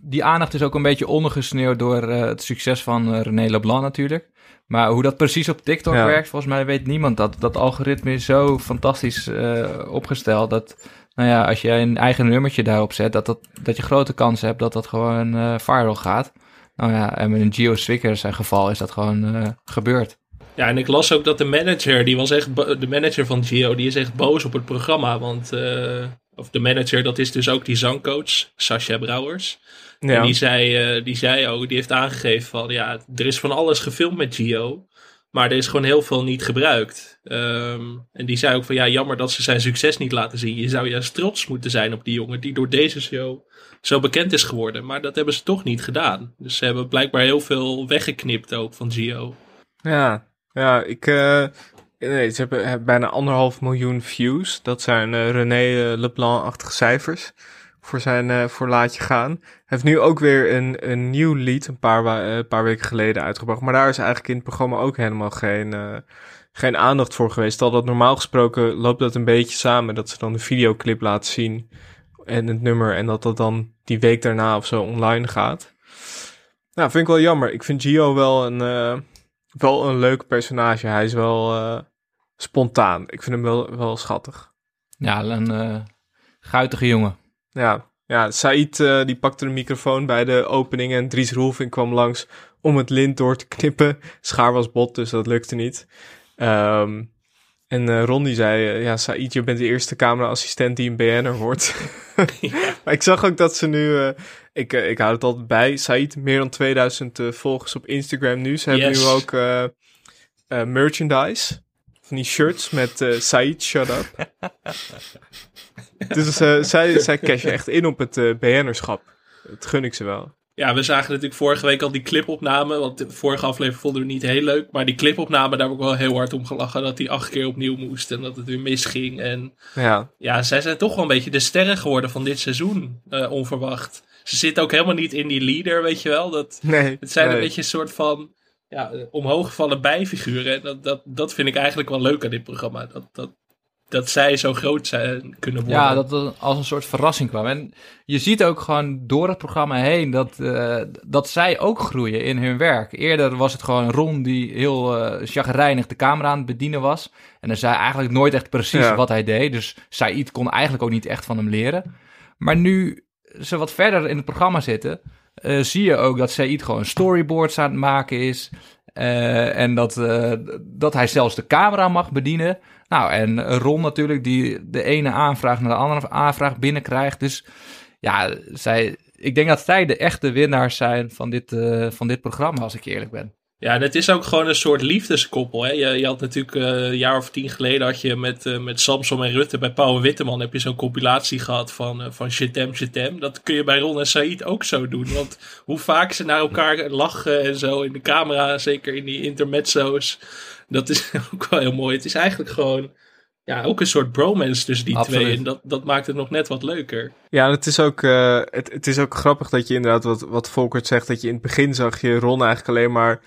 die aandacht is ook een beetje ondergesneeuwd door eh, het succes van eh, René Leblanc natuurlijk. Maar hoe dat precies op TikTok Ja. werkt, volgens mij weet niemand dat. Dat algoritme is zo fantastisch eh, opgesteld dat, nou ja, als jij een eigen nummertje daarop zet, dat, dat, dat je grote kans hebt dat dat gewoon eh viral gaat. Nou ja, en met een Geo Swicker zijn geval is dat gewoon eh, gebeurd. Ja, en ik las ook dat de manager, die was echt, de manager van Gio, die is echt boos op het programma. Want, eh, of de manager, dat is dus ook die zangcoach, Sascha Brouwers. ja. En die zei, eh, die zei ook, die heeft aangegeven van, ja, er is van alles gefilmd met Gio. Maar er is gewoon heel veel niet gebruikt. Ehm, en die zei ook van, ja, jammer dat ze zijn succes niet laten zien. Je zou juist trots moeten zijn op die jongen die door deze show zo bekend is geworden. Maar dat hebben ze toch niet gedaan. Dus ze hebben blijkbaar heel veel weggeknipt ook van Gio. Ja, ja ik. eh, nee, ze hebben, bijna anderhalf miljoen views. Dat zijn eh, René eh, Leblanc-achtige cijfers. Voor zijn eh, voor Laatje Gaan. Hij heeft nu ook weer een, een nieuw lied, een paar, paar weken geleden uitgebracht. Maar daar is eigenlijk in het programma ook helemaal geen, geen aandacht voor geweest. Terwijl dat normaal gesproken loopt dat een beetje samen. Dat ze dan de videoclip laten zien en het nummer. En dat dat dan die week daarna of zo online gaat. Nou, vind ik wel jammer. Ik vind Gio wel een, eh, wel een leuk personage. Hij is wel eh, spontaan. Ik vind hem wel, wel schattig. Ja, een eh guitige jongen. Ja, ja Said eh, die pakte de microfoon bij de opening en Dries Roelving kwam langs om het lint door te knippen. Schaar was bot, dus dat lukte niet. Ehm, en Ron die zei, eh, ja Said, je bent de eerste cameraassistent die een BN'er wordt. maar ik zag ook dat ze nu, eh, ik, ik hou het altijd bij, Said, meer dan 2000 eh, volgers op Instagram nu. Ze hebben nu ook merchandise. Van die shirts met Said, shut up. dus zij, zij cashen echt in op het BN'erschap. Dat gun ik ze wel. Ja, we zagen natuurlijk vorige week al die clipopname. Want de vorige aflevering vonden we niet heel leuk. Maar die clipopname, daar heb ik wel heel hard om gelachen. Dat die acht keer opnieuw moest en dat het weer misging. En Ja, ja, zij zijn toch wel een beetje de sterren geworden van dit seizoen. eh, onverwacht. Ze zitten ook helemaal niet in die leader, weet je wel. Dat, nee. het zijn nee. een beetje een soort van ja, omhooggevallen bijfiguren. En dat, dat, dat vind ik eigenlijk wel leuk aan dit programma. Dat, dat, dat zij zo groot zijn, kunnen worden. Ja, dat het als een soort verrassing kwam. En je ziet ook gewoon door het programma heen dat, eh, dat zij ook groeien in hun werk. Eerder was het gewoon Ron die heel eh chagrijnig de camera aan het bedienen was. En dan zei eigenlijk nooit echt precies Ja. wat hij deed. Dus Said kon eigenlijk ook niet echt van hem leren. Maar nu ze wat verder in het programma zitten, eh, zie je ook dat Said gewoon storyboards aan het maken is. Eh, en dat, eh, dat hij zelfs de camera mag bedienen. Nou, en Ron natuurlijk, die de ene aanvraag naar de andere aanvraag binnenkrijgt. Dus ja, zij, ik denk dat zij de echte winnaars zijn van dit, eh, van dit programma, als ik eerlijk ben. Ja, en het is ook gewoon een soort liefdeskoppel. Hè? Je, je had natuurlijk uh, een jaar of tien geleden had je met, uh, met Samson en Rutte bij Pauw Witteman heb je zo'n compilatie gehad van, uh, van Shitem Shitem. Dat kun je bij Ron en Said ook zo doen. Want hoe vaak ze naar elkaar lachen en zo in de camera, zeker in die intermezzo's. Dat is ook wel heel mooi. Het is eigenlijk gewoon ja, ook een soort bromance tussen die Absoluut. twee. En dat, dat maakt het nog net wat leuker. Ja, het is ook, uh, het, het is ook grappig dat je inderdaad, wat, wat Volkert zegt, dat je in het begin zag je Ron eigenlijk alleen maar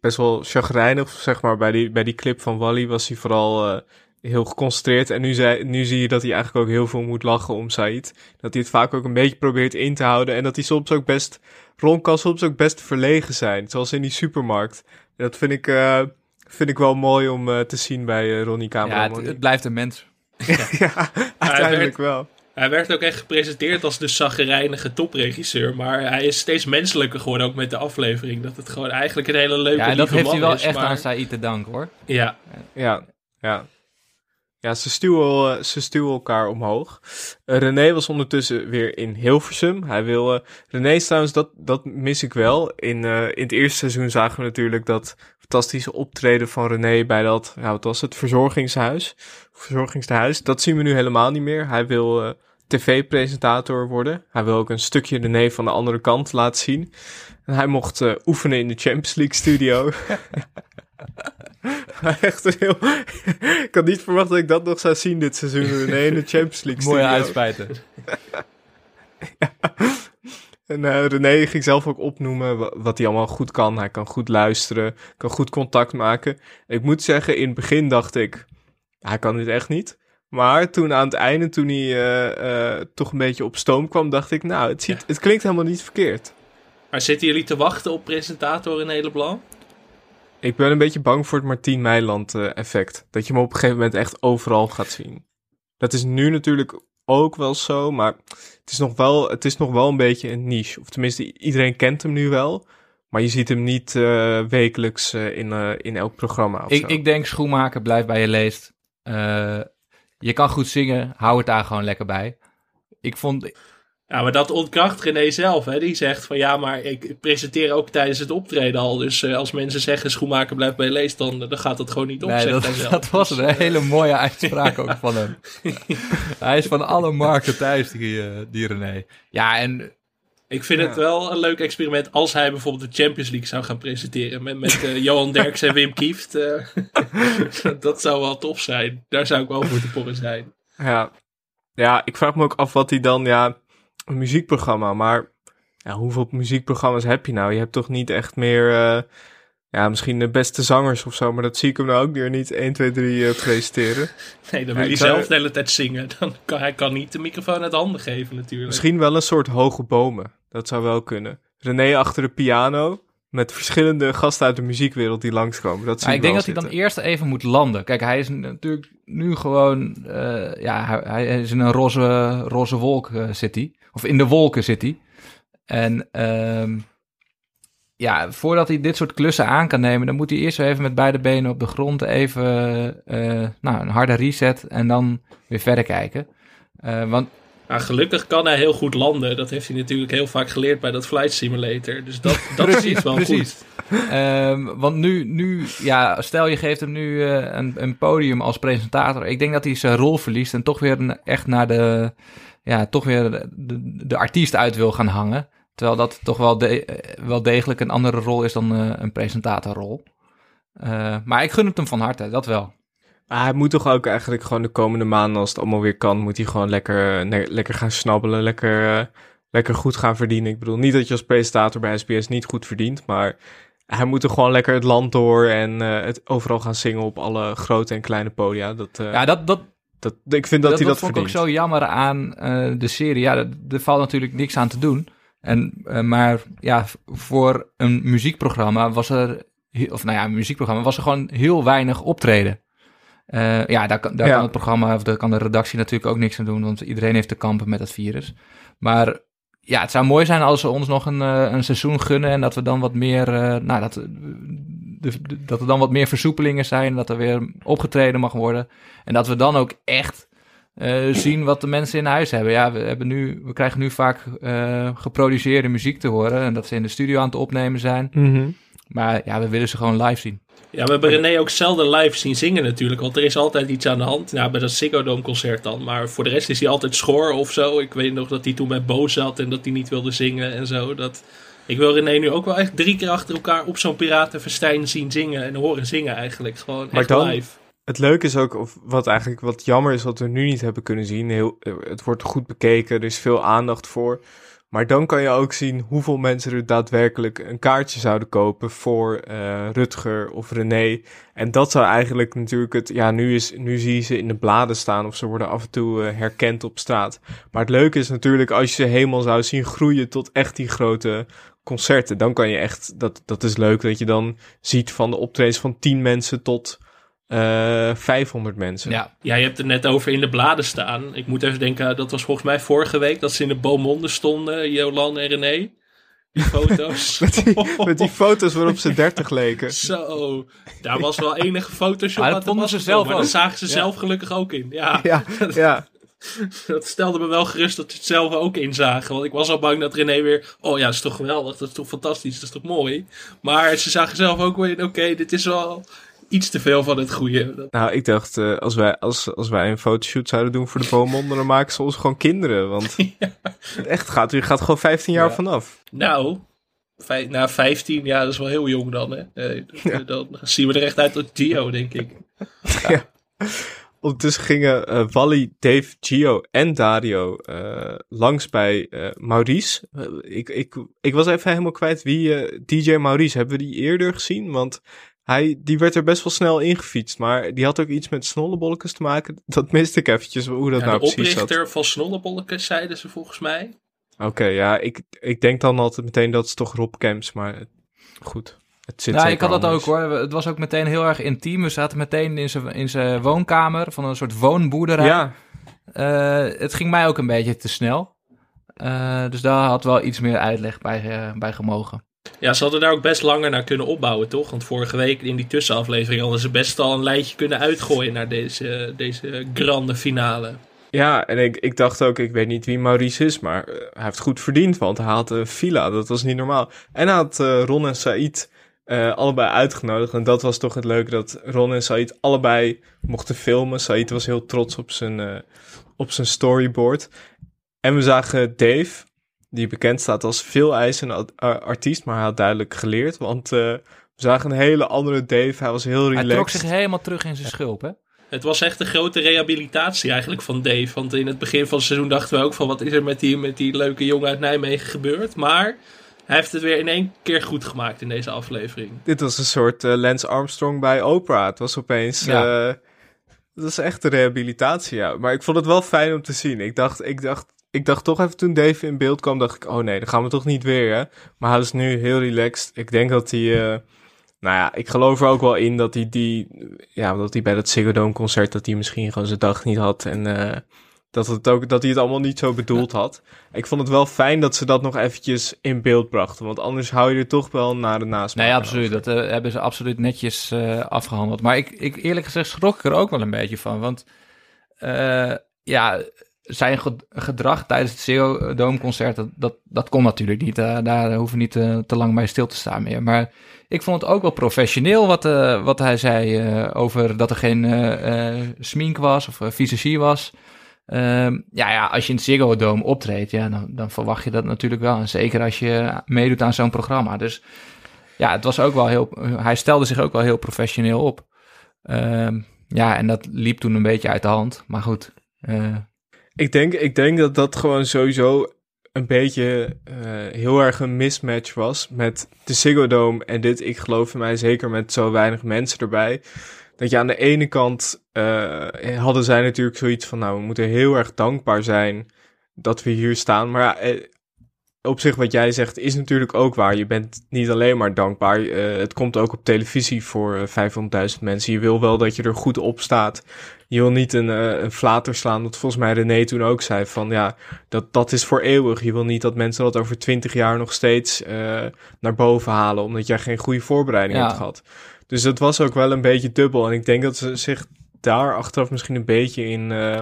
best wel chagrijnig, zeg maar. Bij die, bij die clip van Wally was hij vooral uh, heel geconcentreerd. En nu, zei, nu zie je dat hij eigenlijk ook heel veel moet lachen om Said. Dat hij het vaak ook een beetje probeert in te houden. En dat hij soms ook best, Ron kan soms ook best verlegen zijn. Zoals in die supermarkt. Dat vind ik, uh, vind ik wel mooi om uh, te zien bij uh, Ronnie Kamer. Ja, het, het, blijft een mens. ja, uiteindelijk wel. Hij werd ook echt gepresenteerd als de zaggerijnige topregisseur. Maar hij is steeds menselijker geworden, ook met de aflevering. Dat het gewoon eigenlijk een hele leuke Ja, en dat heeft hij wel is, echt maar... aan Said te danken, hoor. Ja. Ja, ja. Ja, ze stuwen, ze stuwen elkaar omhoog. Uh, René was ondertussen weer in Hilversum. Hij wil... René trouwens, dat, dat mis ik wel. In, uh, in het eerste seizoen zagen we natuurlijk dat fantastische optreden van René bij dat... Ja, wat was het? Verzorgingshuis. Verzorgingstehuis. Dat zien we nu helemaal niet meer. Hij wil tv-presentator worden. Hij wil ook een stukje René van de andere kant laten zien. En hij mocht oefenen in de Champions League studio. Echt heel... ik had niet verwacht dat ik dat nog zou zien dit seizoen. René in de Champions League Mooie uitspijten. ja. En uh, René ging zelf ook opnoemen wat hij allemaal goed kan. Hij kan goed luisteren, kan goed contact maken. Ik moet zeggen, in het begin dacht ik, hij kan dit echt niet. Maar toen aan het einde, toen hij uh, uh, toch een beetje op stoom kwam, dacht ik, nou, het, ziet, ja. het klinkt helemaal niet verkeerd. Maar zitten jullie te wachten op presentator in Leblanc? Ik ben een beetje bang voor het Martien Meiland uh, effect. Dat je hem op een gegeven moment echt overal gaat zien. Dat is nu natuurlijk ook wel zo, maar het is nog wel, het is nog wel een beetje een niche. Of tenminste, iedereen kent hem nu wel. Maar je ziet hem niet uh, wekelijks uh, in, uh, in elk programma. Of Ik, zo. ik denk schoenmaker, blijf bij je leest. Je kan goed zingen, hou het daar gewoon lekker bij. Ik vond... Ja, maar dat ontkracht René zelf. Hè? Die zegt van ja, maar ik presenteer ook tijdens het optreden al. Dus uh, als mensen zeggen schoenmaker blijft bij je leest, dan, dan gaat dat gewoon niet op. Nee, zegt dat, hij zelf. dat was een hele mooie uitspraak ook van hem. hij is van alle markten thuis, die, uh, die René. Ja, en ik vind ja. het wel een leuk experiment als hij bijvoorbeeld de Champions League zou gaan presenteren. Met, met uh, Johan Derks en Wim Kieft. Uh, dat zou wel tof zijn. Daar zou ik wel voor te porren zijn. Ja. ja, ik vraag me ook af wat hij dan... Ja, een muziekprogramma, maar ja, hoeveel muziekprogramma's heb je nou? Je hebt toch niet echt meer... Uh, ja, misschien de beste zangers of zo, maar dat zie ik hem nou ook weer niet 1, 2, 3 uh, presenteren. Nee, dan wil ja, hij zelf zou... de hele tijd zingen. Dan kan hij kan niet de microfoon uit handen geven natuurlijk. Misschien wel een soort hoge bomen. Dat zou wel kunnen. René achter de piano met verschillende gasten uit de muziekwereld die langskomen. Dat zie ja, ik denk dat zitten. hij dan eerst even moet landen. Kijk, hij is natuurlijk nu gewoon... Uh, ja, hij, hij, is in een roze, roze wolk uh, zit hij. Of in de wolken zit hij. En... Uh, ja, voordat hij dit soort klussen aan kan nemen, dan moet hij eerst even met beide benen op de grond even uh, nou, een harde reset en dan weer verder kijken. Uh, want nou, gelukkig kan hij heel goed landen. Dat heeft hij natuurlijk heel vaak geleerd bij dat Flight Simulator. Dus dat, dat precies, is wel precies. goed. Um, want nu, nu, ja, stel je geeft hem nu uh, een, een, podium als presentator. Ik denk dat hij zijn rol verliest en toch weer echt naar de, ja, toch weer de, de, de artiest uit wil gaan hangen. Terwijl dat toch wel, de, wel degelijk een andere rol is dan uh, een presentatorrol. Uh, maar ik gun het hem van harte, dat wel. Maar hij moet toch ook eigenlijk gewoon de komende maanden, als het allemaal weer kan, moet hij gewoon lekker, lekker gaan snabbelen, lekker, uh, lekker goed gaan verdienen. Ik bedoel, niet dat je als presentator bij SBS niet goed verdient, maar hij moet er gewoon lekker het land door en het overal gaan zingen op alle grote en kleine podia. Dat, ja, dat, dat, dat, ik vind dat, dat hij dat vond verdient. ik ook zo jammer aan uh, de serie. Ja, er valt natuurlijk niks aan te doen. En, uh, maar ja, voor een muziekprogramma was er, of nou ja, een muziekprogramma was er gewoon heel weinig optreden. Uh, ja, daar, kan, daar ja. kan het programma of daar kan de redactie natuurlijk ook niks aan doen, want iedereen heeft te kampen met dat virus. Maar ja, het zou mooi zijn als ze ons nog een, uh, een seizoen gunnen en dat we dan wat meer, uh, nou, dat, de, de, dat er dan wat meer versoepelingen zijn, dat er weer opgetreden mag worden. En dat we dan ook echt uh, zien wat de mensen in huis hebben. Ja, we, hebben nu, we krijgen nu vaak uh, geproduceerde muziek te horen en dat ze in de studio aan het opnemen zijn. Mm -hmm. Maar ja, we willen ze gewoon live zien. Ja, we hebben René ook zelden live zien zingen natuurlijk. Want er is altijd iets aan de hand. Nou, bij dat Ziggo Dome concert dan. Maar voor de rest is hij altijd schor of zo. Ik weet nog dat hij toen met Bo zat en dat hij niet wilde zingen en zo. Dat... Ik wil René nu ook wel echt drie keer achter elkaar op zo'n Piratenfestijn zien zingen. En horen zingen eigenlijk. Gewoon Maar echt dan- live. Het leuke is ook, of wat eigenlijk wat jammer is, wat we nu niet hebben kunnen zien. Heel, het wordt goed bekeken, er is veel aandacht voor. Maar dan kan je ook zien hoeveel mensen er daadwerkelijk een kaartje zouden kopen voor eh, Rutger of René. En dat zou eigenlijk natuurlijk het. Ja, nu, is, nu zie je ze in de bladen staan of ze worden af en toe eh, herkend op straat. Maar het leuke is natuurlijk als je ze helemaal zou zien groeien tot echt die grote concerten. Dan kan je echt. Dat, dat is leuk dat je dan ziet van de optredens van 10 mensen tot eh 500 mensen. Ja, Ja, je hebt het net over in de bladen staan. Ik moet even denken, dat was volgens mij vorige week dat ze in de Beaumonde stonden, Jolan en René. Die foto's. Met die, met die foto's waarop ze 30 leken. Zo, daar was wel enige Photoshop Maar dat aan te vonden ze zelf Maar dat ook. zagen ze Ja. zelf gelukkig ook in. Ja, Ja, ja. dat stelde me wel gerust dat ze het zelf ook inzagen. Want ik was al bang dat René weer... Oh ja, dat is toch geweldig, dat is toch fantastisch, dat is toch mooi. Maar ze zagen zelf ook weer. Oké, dit is wel iets te veel van het goede. Nou, ik dacht, eh, als, wij, als, als wij een fotoshoot zouden doen voor de Beaumonde, dan maken ze ons gewoon kinderen. Want echt gaat, je gaat gewoon 15 jaar Ja. vanaf. Nou, vij- na 15, ja, dat is wel heel jong dan. Hè? Dat- Dan zien we er echt uit als Gio, denk ik. Ondertussen gingen eh, Wally, Dave, Gio en Dario eh, langs bij eh, Maurice. Ik, ik, ik was even helemaal kwijt wie DJ Maurice. Hebben we die eerder gezien? Want hij, die werd er best wel snel ingefietst. Maar die had ook iets met snollebolletjes te maken. Dat miste ik eventjes, hoe dat Ja, nou de precies zat. oprichter van Snollebollekes, zeiden ze volgens mij. Oké, ja, ik, ik denk dan altijd meteen dat het toch Rob Camps, maar goed. Het zit ja zeker ik had dat ook hoor. Het was ook meteen heel erg intiem. We zaten meteen in zijn, in zijn woonkamer van een soort woonboerderij. Ja, Eh, het ging mij ook een beetje te snel. Eh, dus daar had wel iets meer uitleg bij, eh, bij gemogen. Ja, ze hadden daar ook best langer naar kunnen opbouwen, toch? Want vorige week in die tussenaflevering hadden ze best al een lijntje kunnen uitgooien naar deze, deze grande finale. ja, en ik, ik dacht ook, ik weet niet wie Maurice is, maar hij heeft goed verdiend, want hij had een villa, dat was niet normaal. En hij had eh, Ron en Said eh, allebei uitgenodigd en dat was toch het leuke, dat Ron en Said allebei mochten filmen. Said was heel trots op zijn, eh, op zijn storyboard. En we zagen Dave, die bekend staat als veel eisende artiest, maar hij had duidelijk geleerd, want eh, we zagen een hele andere Dave. Hij was heel Hij relaxed. trok zich helemaal terug in zijn schulp, hè? Het was echt een grote rehabilitatie eigenlijk van Dave. Want in het begin van het seizoen dachten we ook van... wat is er met die, met die leuke jongen uit Nijmegen gebeurd? Maar hij heeft het weer in één keer goed gemaakt in deze aflevering. Dit was een soort eh, Lance Armstrong bij Oprah. Het was opeens. Ja. eh, het was echt een rehabilitatie, ja. Maar ik vond het wel fijn om te zien. Ik dacht, ik dacht, ik dacht toch even toen Dave in beeld kwam, dacht ik, oh nee, dan gaan we toch niet weer, hè. Maar hij is nu heel relaxed. Ik denk dat hij, eh, nou ja, ik geloof er ook wel in dat hij die, ja, dat hij bij dat Ziggo Dome concert, dat hij misschien gewoon zijn dag niet had en eh, dat, het ook, dat hij het allemaal niet zo bedoeld had. Ik vond het wel fijn dat ze dat nog eventjes in beeld brachten, want anders hou je er toch wel naar de nasmaak Nee, absoluut. Dat eh, hebben ze absoluut netjes eh, afgehandeld. Maar ik, ik eerlijk gezegd schrok ik er ook wel een beetje van. Want eh, ja, zijn ge- gedrag tijdens het Ziggo Dome concert, dat, dat, dat kon natuurlijk niet. Daar hoeven we niet te lang bij stil te staan meer. Maar ik vond het ook wel professioneel wat, wat hij zei over dat er geen smink was of uh, visagie was. Ehm, ja, ja, als je in het Ziggo Dome optreedt, ja, dan, dan verwacht je dat natuurlijk wel. En zeker als je meedoet aan zo'n programma. Dus ja, het was ook wel heel. Hij stelde zich ook wel heel professioneel op. Ehm, ja, en dat liep toen een beetje uit de hand. Maar goed. eh, Ik denk, ik denk dat dat gewoon sowieso een beetje eh, heel erg een mismatch was met de Ziggo Dome en dit. Ik geloof in mij zeker met zo weinig mensen erbij. Dat je aan de ene kant eh, hadden zij natuurlijk zoiets van, nou, we moeten heel erg dankbaar zijn dat we hier staan. Maar ja, eh, op zich wat jij zegt is natuurlijk ook waar. Je bent niet alleen maar dankbaar. eh, het komt ook op televisie voor eh, 500.000 mensen. Je wil wel dat je er goed op staat. Je wil niet een, eh, een flater slaan. Wat volgens mij René toen ook zei. Van ja, dat, dat is voor eeuwig. Je wil niet dat mensen dat over 20 jaar nog steeds eh, naar boven halen. Omdat jij geen goede voorbereiding Ja. hebt gehad. Dus dat was ook wel een beetje dubbel. En ik denk dat ze zich daar achteraf misschien een beetje in. eh,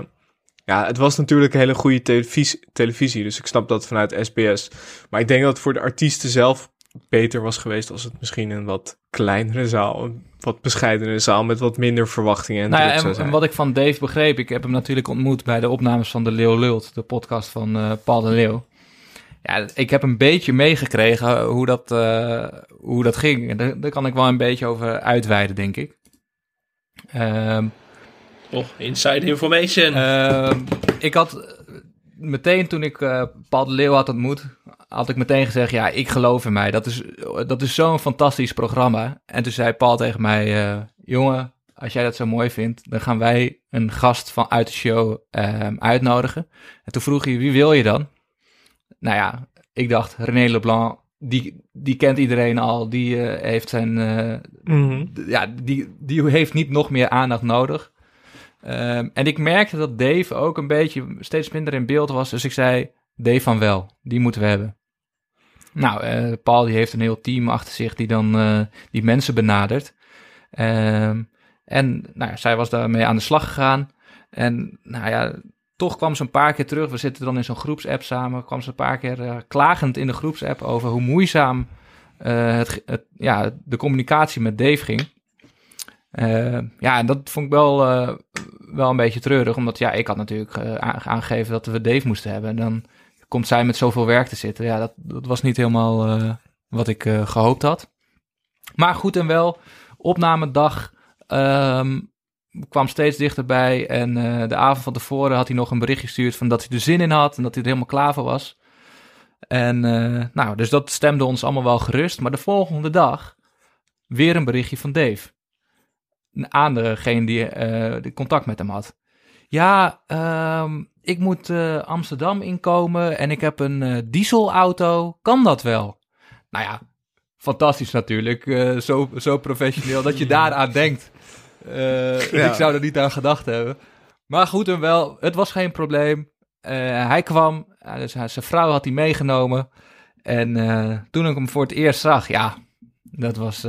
ja, het was natuurlijk een hele goede televisie, televisie. Dus ik snap dat vanuit SBS. Maar ik denk dat het voor de artiesten zelf beter was geweest als het misschien een wat kleinere zaal, een wat bescheidenere zaal met wat minder verwachtingen en Nou ja, en, en wat ik van Dave begreep, ik heb hem natuurlijk ontmoet bij de opnames van De Leeuw Lult, de podcast van eh, Paul de Leeuw. Ja, ik heb een beetje meegekregen hoe dat, eh, hoe dat ging. En Daar, daar kan ik wel een beetje over uitweiden, denk ik. Ehm, Oh, inside information. Ehm, ik had meteen toen ik eh, Paul de Leeuw had ontmoet, had ik meteen gezegd, ja, ik geloof in mij. Dat is, dat is zo'n fantastisch programma. En toen zei Paul tegen mij, eh, jongen, als jij dat zo mooi vindt, dan gaan wij een gast van uit de show ehm, uitnodigen. En toen vroeg hij, wie wil je dan? Nou ja, ik dacht, René Leblanc, die, die kent iedereen al, die eh, heeft zijn, eh, Mhm. ja, die, die heeft niet nog meer aandacht nodig. Ehm, en ik merkte dat Dave ook een beetje steeds minder in beeld was. Dus ik zei, Dave van wel, die moeten we hebben. Nou, eh, Paul die heeft een heel team achter zich die dan die mensen benadert. Ehm, en nou, ja, zij was daarmee aan de slag gegaan. En nou ja, toch kwam ze een paar keer terug. We zitten dan in zo'n groepsapp samen. Kwam ze een paar keer eh, klagend in de groepsapp over hoe moeizaam eh, het, ja, de communicatie met Dave ging. Eh, ja, en dat vond ik wel, wel een beetje treurig, omdat ja, ik had natuurlijk aange- aangegeven dat we Dave moesten hebben. En dan komt zij met zoveel werk te zitten. Ja, dat, dat was niet helemaal wat ik eh, gehoopt had. Maar goed en wel, opnamedag ehm, kwam steeds dichterbij. En eh, de avond van tevoren had hij nog een bericht gestuurd van dat hij er zin in had en dat hij er helemaal klaar voor was. En eh, nou, dus dat stemde ons allemaal wel gerust. Maar de volgende dag weer een berichtje van Dave. Aan degene die, eh, die contact met hem had. Ja, ehm, ik moet Amsterdam inkomen en ik heb een dieselauto. Kan dat wel? Nou ja, fantastisch natuurlijk. zo, zo professioneel dat je daaraan denkt. Eh, Ja. Ik zou er niet aan gedacht hebben. Maar goed en wel, het was geen probleem. Eh, hij kwam, dus zijn vrouw had hij meegenomen. En eh, toen ik hem voor het eerst zag, ja, dat was,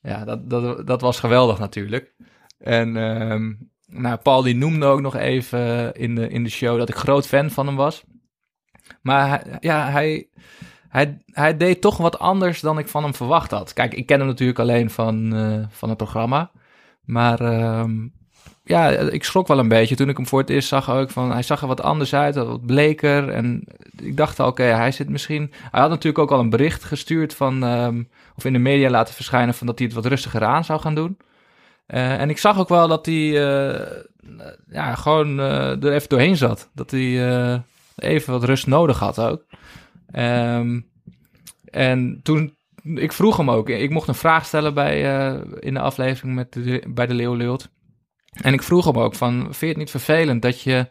ja, dat, dat, dat was geweldig natuurlijk. En ehm, nou, Paul die noemde ook nog even in de, in de show dat ik groot fan van hem was. Maar hij- ja, hij, hij, hij deed toch wat anders dan ik van hem verwacht had. Kijk, ik ken hem natuurlijk alleen van, van het programma. Maar ehm, ja, ik schrok wel een beetje toen ik hem voor het eerst zag ook van... Hij zag er wat anders uit, wat bleker. En ik dacht al, oké, hij zit misschien... Hij had natuurlijk ook al een bericht gestuurd van... ehm, of in de media laten verschijnen van dat hij het wat rustiger aan zou gaan doen. Eh, en ik zag ook wel dat hij eh, ja, gewoon eh, er even doorheen zat. Dat hij even wat rust nodig had ook. Ehm, en toen, ik vroeg hem ook, ik mocht een vraag stellen bij, eh, in de aflevering met bij de Leeuw. En ik vroeg hem ook van, vind je het niet vervelend dat je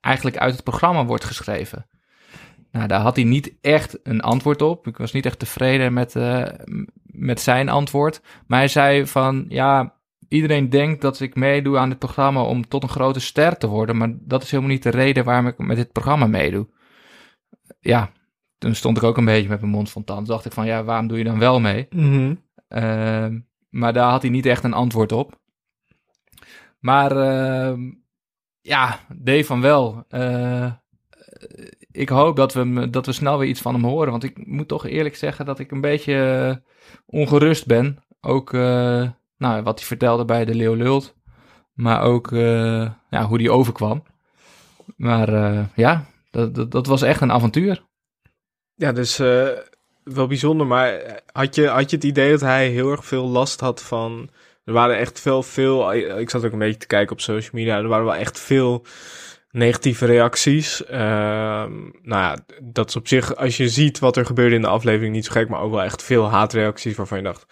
eigenlijk uit het programma wordt geschreven? Nou, daar had hij niet echt een antwoord op. Ik was niet echt tevreden met, eh, met zijn antwoord. Maar hij zei van, ja, iedereen denkt dat ik meedoe aan dit programma om tot een grote ster te worden. Maar dat is helemaal niet de reden waarom ik met dit programma meedoe. Ja, toen stond ik ook een beetje met mijn mond van tand. Dacht ik van, ja, waarom doe je dan wel mee? Mhm. Ehm, maar daar had hij niet echt een antwoord op. Maar ehm, ja, Dave van wel. Eh, ik hoop dat we, dat we snel weer iets van hem horen. Want ik moet toch eerlijk zeggen dat ik een beetje eh, ongerust ben. Ook eh, nou, wat hij vertelde bij de Leeuw Lult. Maar ook ja, hoe die overkwam. Maar ja, dat, dat, dat was echt een avontuur. Ja, dus eh, wel bijzonder, maar had je, had je het idee dat hij heel erg veel last had van... Er waren echt veel, veel... Ik zat ook een beetje te kijken op social media. Er waren wel echt veel negatieve reacties. Ehm, nou ja, dat is op zich, als je ziet wat er gebeurde in de aflevering, niet zo gek. Maar ook wel echt veel haatreacties waarvan je dacht...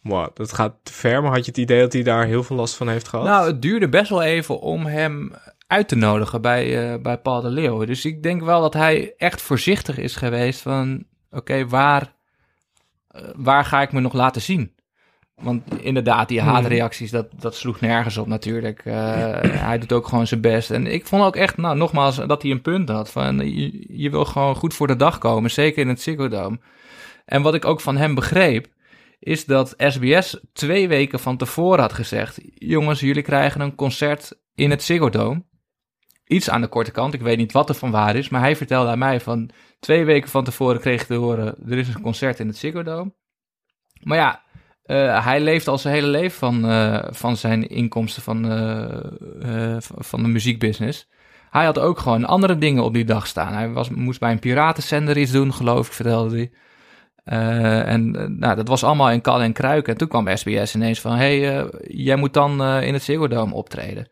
Wow, dat gaat te ver. Maar had je het idee dat hij daar heel veel last van heeft gehad? Nou, het duurde best wel even om hem uit te nodigen bij, eh, bij Paul de Leeuw. Dus ik denk wel dat hij echt voorzichtig is geweest van... Oké, waar, eh, waar ga ik me nog laten zien? Want inderdaad, die Hmm. haatreacties, dat, dat sloeg nergens op natuurlijk. Eh, hij doet ook gewoon zijn best. En ik vond ook echt, nou nogmaals, dat hij een punt had. Van, je, je wil gewoon goed voor de dag komen, zeker in het Ziggo Dome. En wat ik ook van hem begreep, is dat SBS twee weken van tevoren had gezegd... jongens, jullie krijgen een concert in het Ziggo Dome. Iets aan de korte kant. Ik weet niet wat er van waar is, maar hij vertelde aan mij van twee weken van tevoren kreeg ik te horen, er is een concert in het Ziggo Dome. Maar ja, uh, hij leeft al zijn hele leven van, uh, van zijn inkomsten van, uh, van de muziekbusiness. Hij had ook gewoon andere dingen op die dag staan. Hij was, moest bij een piratenzender iets doen, geloof ik, vertelde hij. en nou, dat was allemaal in kal en kruiken. En toen kwam SBS ineens van... hey, jij moet dan in het Ziggo Dome optreden.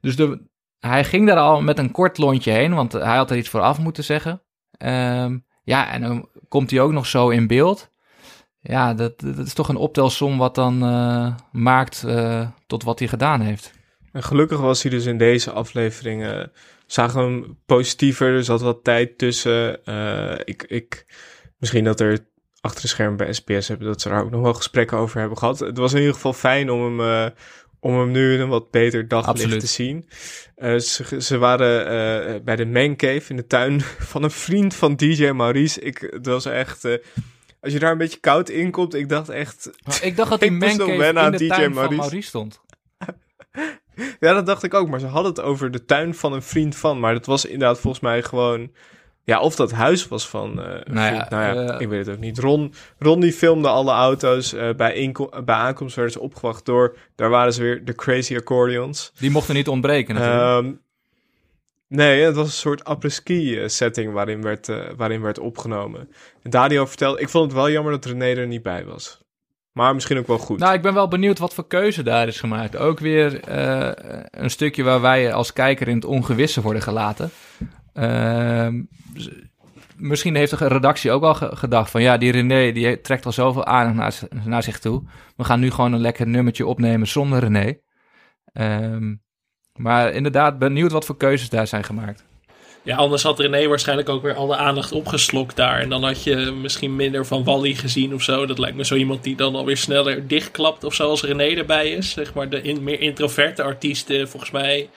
Dus de, hij ging daar al met een kort lontje heen... want hij had er iets voor af moeten zeggen. Ehm, ja, en dan komt hij ook nog zo in beeld ja, dat, dat is toch een optelsom wat dan uh, maakt uh, tot wat hij gedaan heeft. En gelukkig was hij dus in deze aflevering, uh, hem positiever, er zat wat tijd tussen. ik, ik, misschien dat er achter de scherm bij SPS hebben, dat ze daar ook nog wel gesprekken over hebben gehad. Het was in ieder geval fijn om hem, om hem nu in een wat beter daglicht te zien. ze, ze waren bij de Man Cave in de tuin van een vriend van DJ Maurice. Ik, het was echt als je daar een beetje koud in komt, ik dacht echt... ik dacht dat die mancave in de DJ tuin Maurice. van Maurice stond. ja, dat dacht ik ook. Maar ze hadden het over de tuin van een vriend van. Maar dat was inderdaad volgens mij gewoon... Ja, of dat huis was van... Uh, nou, ja, nou ja, uh, ik weet het ook niet. Ron, Ron die filmde alle auto's. Uh, bij, bij aankomst werden ze opgewacht door... Daar waren ze weer, de Crazy Accordions. Die mochten niet ontbreken natuurlijk. Um, Nee, het was een soort apres-ski eh, setting waarin werd, waarin werd opgenomen. En Dario vertelde, ik vond het wel jammer dat René er niet bij was. Maar misschien ook wel goed. Nou, ik ben wel benieuwd wat voor keuze daar is gemaakt. Ook weer uh, een stukje waar wij als kijker in het ongewisse worden gelaten. Ehm, misschien heeft de redactie ook wel gedacht van... ja, die René die trekt al zoveel aandacht naar, naar zich toe. We gaan nu gewoon een lekker nummertje opnemen zonder René. Um, maar inderdaad, benieuwd wat voor keuzes daar zijn gemaakt. Ja, anders had René waarschijnlijk ook weer alle aandacht opgeslokt daar. En dan had je misschien minder van Wally gezien of zo. Dat lijkt me zo iemand die dan alweer sneller dichtklapt of zo als René erbij is. Zeg maar de meer introverte artiesten, volgens mij...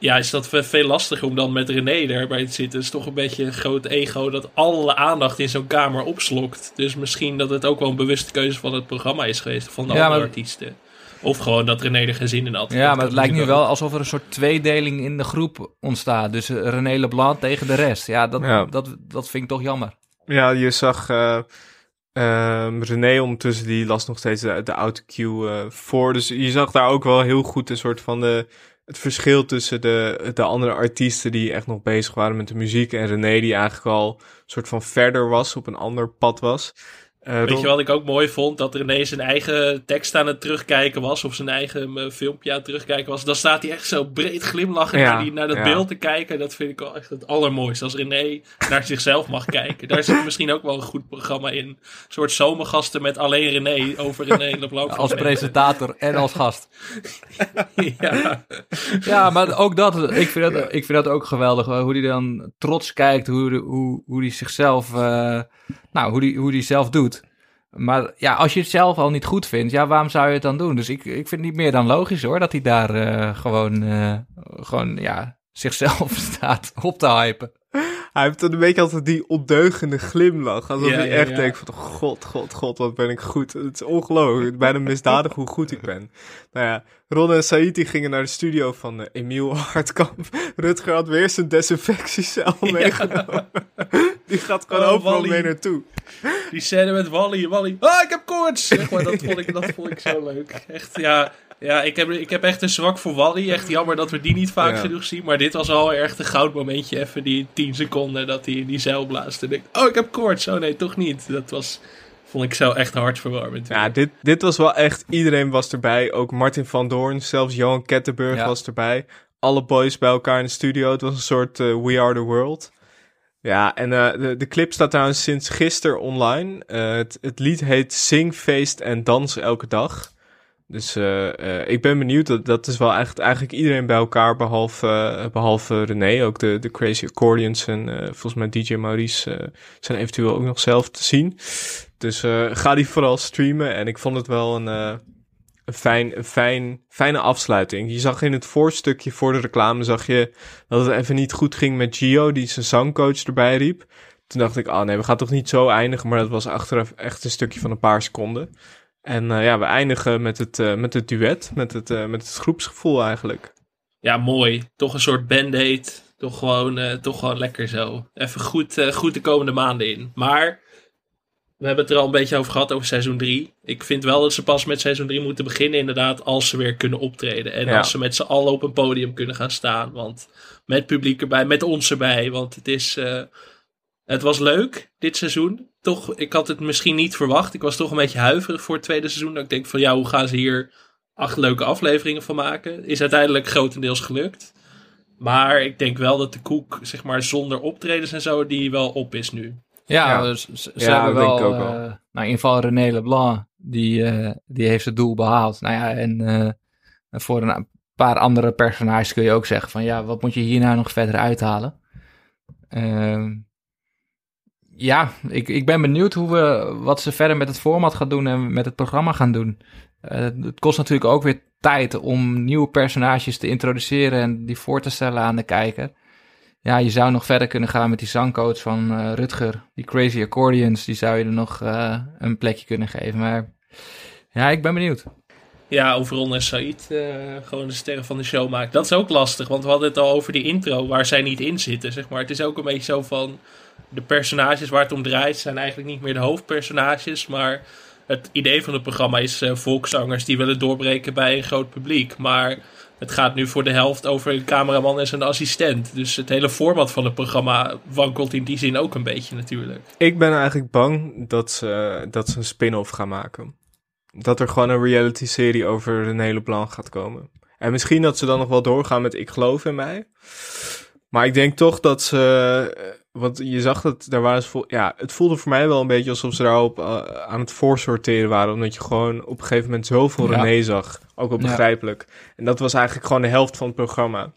Ja, is dat veel lastiger om dan met René erbij te zitten. Het is toch een beetje een groot ego dat alle aandacht in zo'n kamer opslokt. Dus misschien dat het ook wel een bewuste keuze van het programma is geweest, van de andere artiesten. Of gewoon dat René er geen zin in had. Ja, maar het lijkt nu wel alsof er een soort tweedeling in de groep ontstaat. Dus eh, René Leblanc tegen de rest. Ja, dat, Dat, dat vind ik toch jammer. Ja, je zag uh, René ondertussen, die las nog steeds de, de autocue uh, voor. Dus je zag daar ook wel heel goed een soort van de, het verschil tussen de, de andere artiesten die echt nog bezig waren met de muziek. En René die eigenlijk al een soort van verder was, op een ander pad was. Uh, Weet je wat ik ook mooi vond? Dat René zijn eigen tekst aan het terugkijken was. Of zijn eigen uh, filmpje aan het terugkijken was. Dan staat hij echt zo breed glimlachend naar, die, naar dat beeld te kijken. Dat vind ik wel echt het allermooiste. Als René naar zichzelf mag kijken. Daar zit misschien ook wel een goed programma in. Een soort zomergasten met alleen René over René Leblanc. als presentator en als gast. ja. ja, maar ook dat. Ik vind dat, ik vind dat ook geweldig. Hoe hij dan trots kijkt. Hoe, hoe, hoe hij zichzelf... Uh, nou, hoe die, hoe die zelf doet. Maar ja, als je het zelf al niet goed vindt, ja, waarom zou je het dan doen? Dus ik, ik vind het niet meer dan logisch hoor, dat hij daar uh, gewoon, uh, gewoon ja, zichzelf staat op te hypen. Hij heeft dan een beetje altijd die ondeugende glimlach. Alsof hij echt denkt van, god, god, god, wat ben ik goed. Het is ongelooflijk, bijna misdadig hoe goed ik ben. Nou ja, Ron en Saiti gingen naar de studio van uh, Emiel Hartkamp. Rutger had weer zijn desinfectiecel meegenomen. Die gaat gewoon oh, overal mee naartoe. Die scène met Wally. Wally, ah, ik heb koorts! Zeg maar, dat, vond ik, dat vond ik zo leuk. Echt, ja... Ja, ik heb, ik heb echt een zwak voor Wally. Echt jammer dat we die niet vaak genoeg zien. Maar dit was al echt een goud momentje. Even die 10 seconden dat hij in die zeil blaast. En ik, oh, ik heb koorts. Oh nee, toch niet. Dat was, vond ik zo echt hartverwarmend. Ja, dit, dit was wel echt... Iedereen was erbij. Ook Martin van Doorn, zelfs Johan Kettenburg was erbij. Alle boys bij elkaar in de studio. Het was een soort uh, We Are The World. Ja, en uh, de, de clip staat trouwens sinds gisteren online. Uh, het, het lied heet Sing, Feest en Dans Elke Dag. Dus uh, uh, ik ben benieuwd. Dat, dat is wel echt, eigenlijk iedereen bij elkaar, behalve, uh, behalve René. Ook de, de Crazy Accordions en volgens mij DJ Maurice zijn eventueel ook nog zelf te zien. Dus ga die vooral streamen. En ik vond het wel een, een, fijn, een fijn, fijne afsluiting. Je zag in het voorstukje voor de reclame zag je dat het even niet goed ging met Gio, die zijn zangcoach erbij riep. Toen dacht ik, ah nee, we gaan toch niet zo eindigen. Maar dat was achteraf echt een stukje van een paar seconden. En uh, ja, we eindigen met het, uh, met het duet, met het, uh, met het groepsgevoel eigenlijk. ja, mooi. Toch een soort band-aid. Toch gewoon, toch gewoon lekker zo. Even goed, goed de komende maanden in. Maar we hebben het er al een beetje over gehad over seizoen 3. Ik vind wel dat ze pas met seizoen 3 moeten beginnen, inderdaad, als ze weer kunnen optreden. En ja. als ze met z'n allen op een podium kunnen gaan staan. Want met publiek erbij, met ons erbij. Want het is. Het was leuk dit seizoen. Toch, ik had het misschien niet verwacht. Ik was toch een beetje huiverig voor het tweede seizoen. Dat ik denk van ja, hoe gaan ze hier acht leuke afleveringen van maken? Is uiteindelijk grotendeels gelukt. Maar ik denk wel dat de koek, zeg maar, zonder optredens en zo, die wel op is nu. Ja, Dus, ze, ze hebben wel, ook wel. Uh, nou, in geval René Leblanc, die, uh, die heeft het doel behaald. Nou ja, en uh, voor een paar andere personages kun je ook zeggen van, ja, wat moet je hier nou nog verder uithalen? Ehm, ja, ik, ik ben benieuwd hoe we, wat ze verder met het format gaan doen en met het programma gaan doen. het kost natuurlijk ook weer tijd om nieuwe personages te introduceren en die voor te stellen aan de kijker ja, je zou nog verder kunnen gaan met die zangcoach van uh, Rutger. Die Crazy Accordions, die zou je er nog uh, een plekje kunnen geven. Maar ja, ik ben benieuwd. Ja, over Ron en Said gewoon de sterren van de show maken. Dat is ook lastig, want we hadden het al over die intro waar zij niet in zitten, zeg maar. Het is ook een beetje zo van, de personages waar het om draait zijn eigenlijk niet meer de hoofdpersonages, maar het idee van het programma is volkszangers die willen doorbreken bij een groot publiek. Maar het gaat nu voor de helft over een cameraman en zijn assistent. Dus het hele format van het programma wankelt in die zin ook een beetje natuurlijk. Ik ben eigenlijk bang dat ze, dat ze een spin-off gaan maken. Dat er gewoon een reality-serie over een hele plan gaat komen. En misschien dat ze dan nog wel doorgaan met Ik geloof in mij. Maar ik denk toch dat ze. Want je zag dat daar waren ze. Ja, het voelde voor mij wel een beetje alsof ze daarop uh, aan het voorsorteren waren. Omdat je gewoon op een gegeven moment zoveel ja. René zag. Ook wel begrijpelijk. Ja. En dat was eigenlijk gewoon de helft van het programma.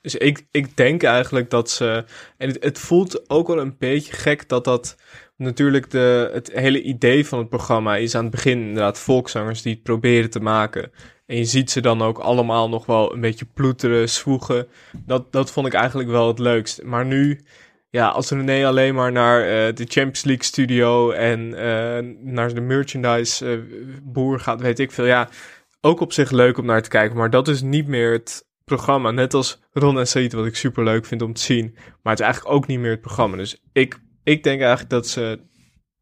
Dus ik, ik denk eigenlijk dat ze. En het, het voelt ook wel een beetje gek dat dat. Natuurlijk, de, het hele idee van het programma is aan het begin inderdaad volkszangers die het proberen te maken. En je ziet ze dan ook allemaal nog wel een beetje ploeteren, zwoegen. Dat, dat vond ik eigenlijk wel het leukst. Maar nu, ja, als René alleen maar naar uh, de Champions League studio en uh, naar de merchandise uh, boer gaat, weet ik veel. Ja, ook op zich leuk om naar te kijken. Maar dat is niet meer het programma. Net als Ron en Said, wat ik super leuk vind om te zien. Maar het is eigenlijk ook niet meer het programma. Dus ik, ik denk eigenlijk dat ze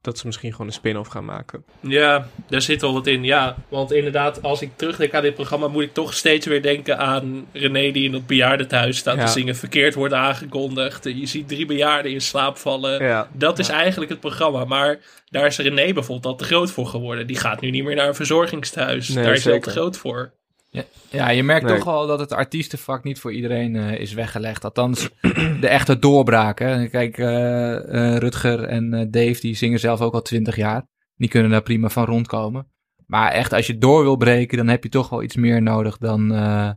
dat ze misschien gewoon een spin-off gaan maken. Ja, daar zit wel wat in. Ja, want inderdaad, als ik terugdenk aan dit programma, moet ik toch steeds weer denken aan René die in dat bejaardentehuis staat ja. te zingen. Verkeerd wordt aangekondigd. Je ziet drie bejaarden in slaap vallen. Ja. Dat is eigenlijk het programma. Maar daar is René bijvoorbeeld al te groot voor geworden. Die gaat nu niet meer naar een verzorgingstehuis. Nee, daar is hij al te groot voor. Ja, ja, je merkt nee. toch al dat het artiestenvak niet voor iedereen uh, is weggelegd. Althans, de echte doorbraken. Kijk, uh, uh, Rutger en Dave, die zingen zelf ook al twintig jaar. Die kunnen daar prima van rondkomen. Maar echt, als je door wil breken, dan heb je toch wel iets meer nodig dan, nou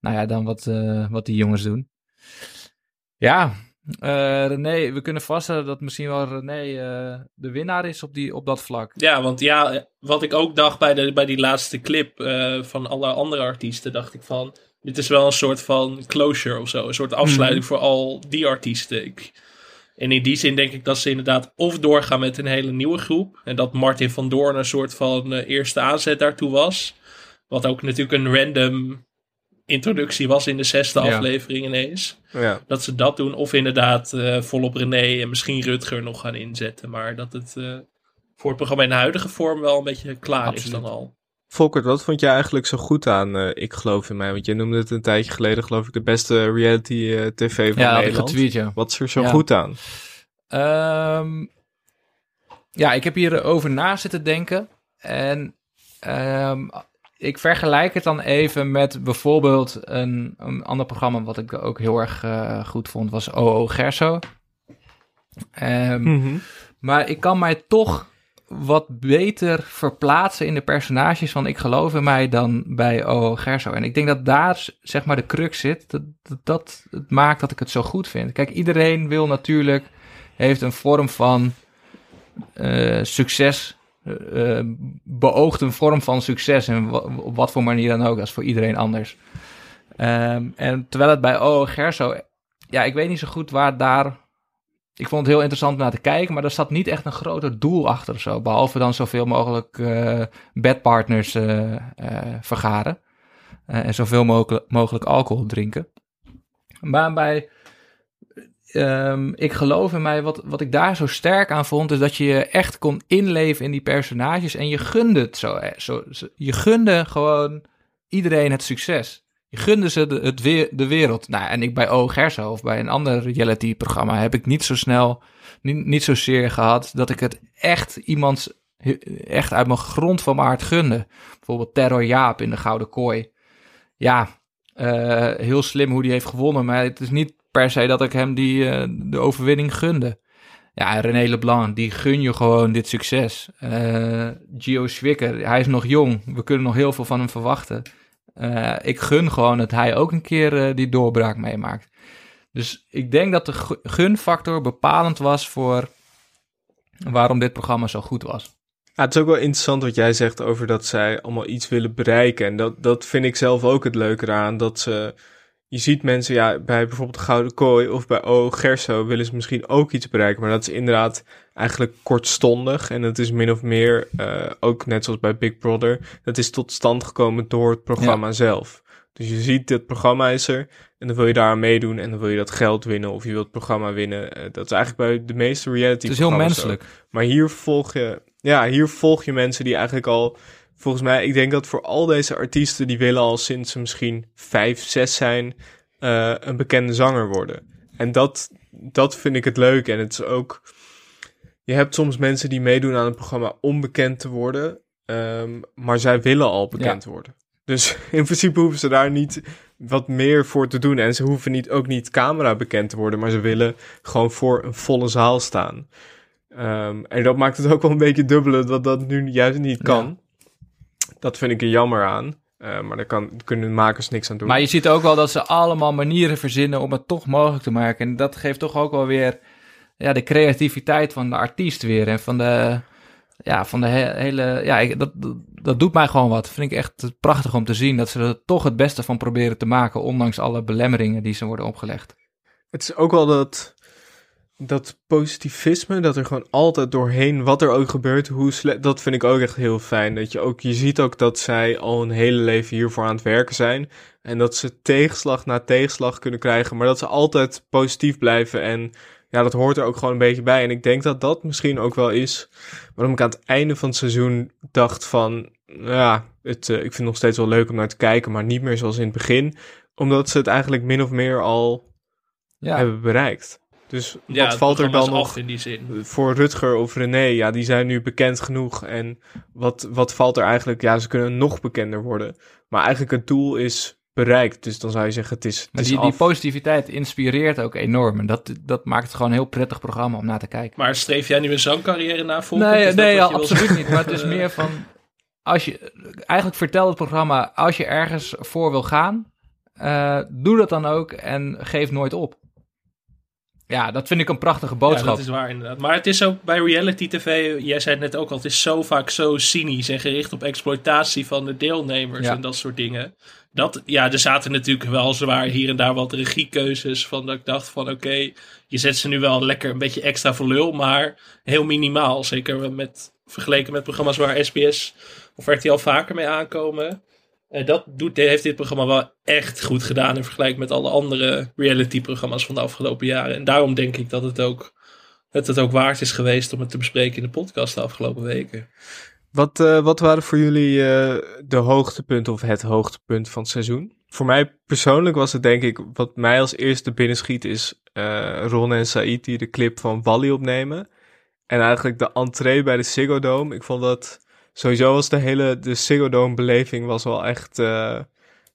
ja, dan wat, wat die jongens doen. Ja, uh, René, we kunnen vaststellen dat misschien wel René uh, de winnaar is op, die, op dat vlak. Ja, want ja, wat ik ook dacht bij, de, bij die laatste clip uh, van alle andere artiesten, dacht ik van, dit is wel een soort van closure of zo. Een soort afsluiting mm. voor al die artiesten. Ik, en in die zin denk ik dat ze inderdaad of doorgaan met een hele nieuwe groep. En dat Martin van Doorn een soort van eerste aanzet daartoe was. Wat ook natuurlijk een random introductie was in de zesde ja. aflevering ineens. Ja. Dat ze dat doen. Of inderdaad uh, volop René en misschien Rutger nog gaan inzetten. Maar dat het uh, voor het programma in de huidige vorm wel een beetje klaar Absoluut. is dan al. Volkert, wat vond jij eigenlijk zo goed aan uh, Ik Geloof in Mij? Want jij noemde het een tijdje geleden, geloof ik, de beste reality tv van ja, Nederland. Getweet, ja, Wat is er zo goed aan? Um, ja, ik heb hier over na zitten denken. En um, ik vergelijk het dan even met bijvoorbeeld een, een ander programma wat ik ook heel erg uh, goed vond, was OO Gerso. Um, mm -hmm. Maar ik kan mij toch wat beter verplaatsen in de personages van Ik geloof in mij dan bij OO Gerso. En ik denk dat daar zeg maar de crux zit. Dat, dat, dat het maakt dat ik het zo goed vind. Kijk, iedereen wil natuurlijk, heeft een vorm van uh, succes uh, beoogt een vorm van succes. En op wat voor manier dan ook. Dat is voor iedereen anders. Um, en terwijl het bij O. Gerso... Ja, ik weet niet zo goed waar daar... Ik vond het heel interessant om naar te kijken, maar er zat niet echt een groter doel achter zo. Behalve dan zoveel mogelijk uh, bedpartners vergaren. en zoveel mogelijk alcohol drinken. Maar bij um, ik geloof in mij, wat, wat ik daar zo sterk aan vond, is dat je echt kon inleven in die personages en je gunde het zo. zo je gunde gewoon iedereen het succes. Je gunde ze de, het weer, de wereld. Nou, en ik bij O. Gerso of bij een ander reality-programma heb ik niet zo snel, niet, niet zozeer gehad dat ik het echt iemands, echt uit mijn grond van mijn hart gunde. Bijvoorbeeld Terror Jaap in de Gouden Kooi. Ja, uh, heel slim hoe die heeft gewonnen, maar het is niet per dat ik hem die, uh, de overwinning gunde. Ja, René Leblanc, die gun je gewoon dit succes. Uh, Gio Zwicker, hij is nog jong. We kunnen nog heel veel van hem verwachten. Uh, ik gun gewoon dat hij ook een keer die doorbraak meemaakt. Dus ik denk dat de gunfactor bepalend was voor waarom dit programma zo goed was. Ja, het is ook wel interessant wat jij zegt over dat zij allemaal iets willen bereiken. En dat, dat vind ik zelf ook het leuke eraan. Dat ze je ziet mensen, ja, bij bijvoorbeeld de Gouden Kooi of bij O. Gerso willen ze misschien ook iets bereiken. Maar dat is inderdaad eigenlijk kortstondig. En dat is min of meer, uh, ook net zoals bij Big Brother, dat is tot stand gekomen door het programma zelf. Dus je ziet, dit programma is er en dan wil je daar aan meedoen en dan wil je dat geld winnen of je wilt het programma winnen. Uh, dat is eigenlijk bij de meeste reality Het is heel menselijk. Maar hier volg je, ja, hier volg je mensen die eigenlijk al volgens mij, ik denk dat voor al deze artiesten, die willen al sinds ze misschien vijf, zes zijn, uh, een bekende zanger worden. En dat, dat vind ik het leuk. En het is ook, je hebt soms mensen die meedoen aan het programma om bekend te worden, um, maar zij willen al bekend worden. Dus in principe hoeven ze daar niet wat meer voor te doen. En ze hoeven niet, ook niet camera bekend te worden, maar ze willen gewoon voor een volle zaal staan. Um, en dat maakt het ook wel een beetje dubbele dat dat nu juist niet kan. Dat vind ik er jammer aan. Uh, maar daar kan, kunnen makers niks aan doen. Maar je ziet ook wel dat ze allemaal manieren verzinnen om het toch mogelijk te maken. En dat geeft toch ook wel weer ja, de creativiteit van de artiest weer. En van de, ja, van de hele. Ja, dat, dat doet mij gewoon wat. Dat vind ik echt prachtig om te zien. Dat ze er toch het beste van proberen te maken. Ondanks alle belemmeringen die ze worden opgelegd. Het is ook wel dat dat positivisme, dat er gewoon altijd doorheen, wat er ook gebeurt, hoe dat vind ik ook echt heel fijn. Dat je ook, je ziet ook dat zij al een hele leven hiervoor aan het werken zijn. En dat ze tegenslag na tegenslag kunnen krijgen, maar dat ze altijd positief blijven. En ja, dat hoort er ook gewoon een beetje bij. En ik denk dat dat misschien ook wel is waarom ik aan het einde van het seizoen dacht van, ja, het, uh, ik vind het nog steeds wel leuk om naar te kijken, maar niet meer zoals in het begin. Omdat ze het eigenlijk min of meer al ja. hebben bereikt. Dus ja, wat valt er dan nog in die zin. voor Rutger of René? Ja, die zijn nu bekend genoeg. En wat, wat valt er eigenlijk? Ja, ze kunnen nog bekender worden. Maar eigenlijk het doel is bereikt. Dus dan zou je zeggen, het is, het maar is die, die positiviteit inspireert ook enorm. En dat, dat maakt het gewoon een heel prettig programma om naar te kijken. Maar streef jij nu een zangcarrière na? Nee, nee ja, absoluut niet. Maar het is meer van... Als je, eigenlijk vertelt het programma, als je ergens voor wil gaan, uh, doe dat dan ook en geef nooit op. Ja, dat vind ik een prachtige boodschap. Ja, dat is waar inderdaad. Maar het is ook bij reality tv, jij zei het net ook al, het is zo vaak zo cynisch en gericht op exploitatie van de deelnemers en dat soort dingen. Dat, ja, er zaten natuurlijk wel zwaar hier en daar wat regiekeuzes van dat ik dacht van oké, je zet ze nu wel lekker een beetje extra voor lul, maar heel minimaal. Zeker met, vergeleken met programma's waar SBS of RTL vaker mee aankomen. Uh, dat doet, heeft dit programma wel echt goed gedaan in vergelijking met alle andere reality-programma's van de afgelopen jaren. En daarom denk ik dat het ook, het, ook waard is geweest om het te bespreken in de podcast de afgelopen weken. Wat, uh, wat waren voor jullie uh, de hoogtepunten of het hoogtepunt van het seizoen? Voor mij persoonlijk was het denk ik, wat mij als eerste binnenschiet is Ron en Said die de clip van Wally opnemen. En eigenlijk de entree bij de Ziggo Dome. Ik vond dat sowieso was de hele de beleving was wel echt... Uh,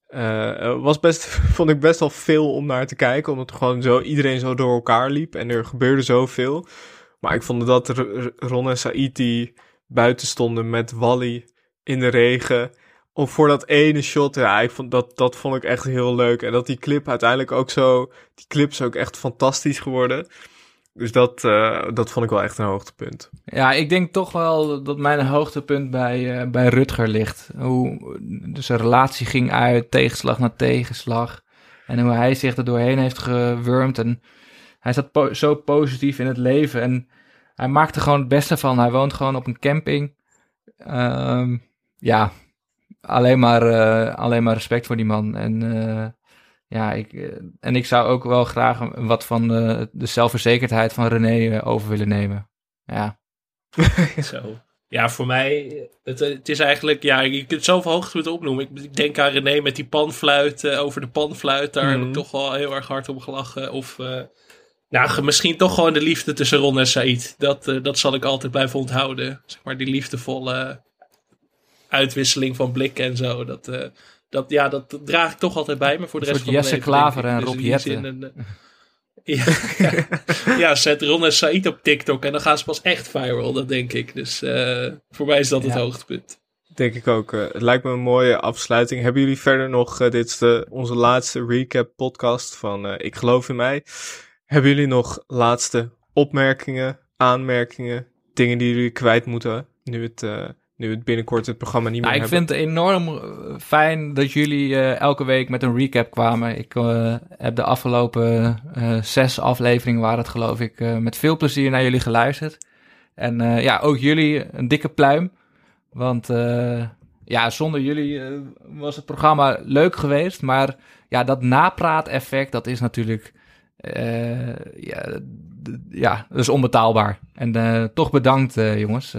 uh, was best, vond ik best wel veel om naar te kijken. Omdat gewoon zo, iedereen zo door elkaar liep. En er gebeurde zoveel. Maar ik vond dat Ron en Said die buiten stonden met Wally in de regen. Of voor dat ene shot, ja, ik vond dat, dat vond ik echt heel leuk. En dat die clip uiteindelijk ook zo, die clip is ook echt fantastisch geworden. Dus dat, uh, dat vond ik wel echt een hoogtepunt. Ja, ik denk toch wel dat mijn hoogtepunt bij, uh, bij Rutger ligt. Hoe dus zijn relatie ging uit, tegenslag na tegenslag. En hoe hij zich er doorheen heeft gewurmd. En hij zat zo positief in het leven. En hij maakte gewoon het beste van. Hij woont gewoon op een camping. Um, ja, alleen, maar, uh, alleen maar respect voor die man. En, ja, ik, en ik zou ook wel graag wat van de, de zelfverzekerdheid van René over willen nemen. Ja. Zo. Ja, voor mij, het, het is eigenlijk, ja, je kunt zoveel hoogtepunten opnoemen. Ik, ik denk aan René met die panfluit, over de panfluit. Daar heb ik toch wel heel erg hard om gelachen. Of nou, misschien toch gewoon de liefde tussen Ron en Said. Dat, uh, dat zal ik altijd blijven onthouden. Zeg maar die liefdevolle uitwisseling van blikken en zo. Dat, uh, dat, ja, dat draag ik toch altijd bij me voor de rest van Jesse mijn leven. Klaver en dus Rob Jetten. ja, ja, ja, zet Ron en Said op TikTok en dan gaan ze pas echt viral, dat denk ik. Dus uh, voor mij is dat het hoogtepunt. Denk ik ook. het lijkt me een mooie afsluiting. Hebben jullie verder nog, dit is de, onze laatste recap podcast van Ik geloof in mij. Hebben jullie nog laatste opmerkingen, aanmerkingen, dingen die jullie kwijt moeten nu het, uh, nu het binnenkort het programma niet meer nou, ik vind het enorm eh, fijn dat jullie uh, elke week met een recap kwamen. Ik heb de afgelopen zes afleveringen, waar het geloof ik, met veel plezier naar jullie geluisterd. En ja, ook jullie een dikke pluim. Want ja, zonder jullie was het programma leuk geweest. Maar ja, dat napraat-effect, dat is natuurlijk ja, ja, dat is onbetaalbaar. En toch bedankt, jongens.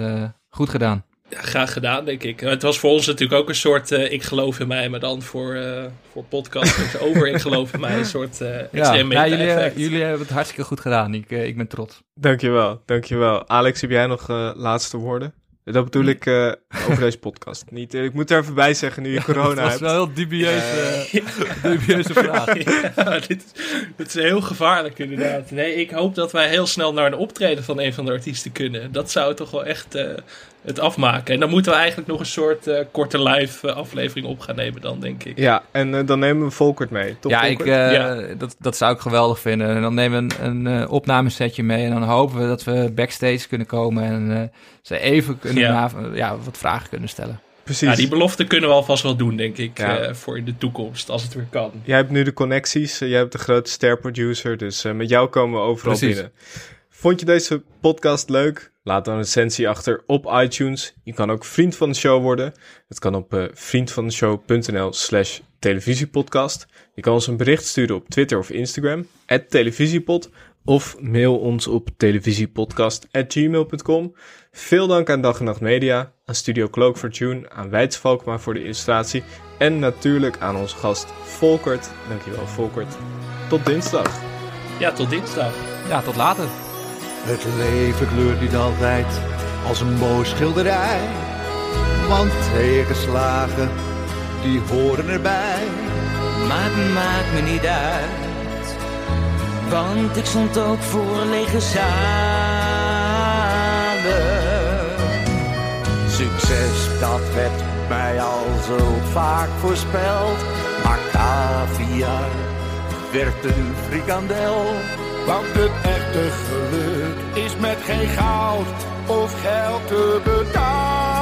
goed gedaan. Ja, graag gedaan, denk ik. Het was voor ons natuurlijk ook een soort ik geloof in mij, maar dan voor, voor podcast over ik geloof in mij. Een soort extreem ja, ja, jullie, jullie hebben het hartstikke goed gedaan. Ik, ik ben trots. Dankjewel, dankjewel. Alex, heb jij nog laatste woorden? Dat bedoel ik uh, over deze podcast. Niet, uh, ik moet er even bij zeggen nu je corona hebt. Dat is wel een heel dubieuze, uh, dubieuze vraag. Ja, dit, dit, is heel gevaarlijk inderdaad. Nee, ik hoop dat wij heel snel naar een optreden van een van de artiesten kunnen. Dat zou toch wel echt het afmaken. En dan moeten we eigenlijk nog een soort uh, korte live uh, aflevering op gaan nemen dan, denk ik. Ja, en uh, dan nemen we Volkert mee. Top, ja, ik, ja. Dat, dat zou ik geweldig vinden. En dan nemen we een, een opnamesetje mee. En dan hopen we dat we backstage kunnen komen. En ze even kunnen ja. ja. wat vragen kunnen stellen. Precies. Ja, die belofte kunnen we alvast wel doen, denk ik, ja. voor in de toekomst, als het weer kan. Jij hebt nu de connecties, jij hebt de grote ster-producer, dus met jou komen we overal Precies. binnen. Vond je deze podcast leuk? Laat dan een recensie achter op iTunes. Je kan ook vriend van de show worden. Het kan op uh, vriendvandeshow.nl slash televisiepodcast. Je kan ons een bericht sturen op Twitter of Instagram, televisiepod. Of mail ons op televisiepodcast.gmail.com. Veel dank aan Dag en Nacht Media, aan Studio Cloak Fortune, aan Wijts Valkma voor de illustratie. En natuurlijk aan onze gast Volkert. Dankjewel Volkert. Tot dinsdag. Ja, tot dinsdag. Ja, tot later. Het leven kleurt niet altijd als een mooie schilderij. Want tegenslagen, die horen erbij. Maar het maakt me niet uit. Want ik stond ook voor lege zalen. Succes, dat werd mij al zo vaak voorspeld. Maar caviar werd een frikandel. Want het echte geluk is met geen goud of geld te betalen.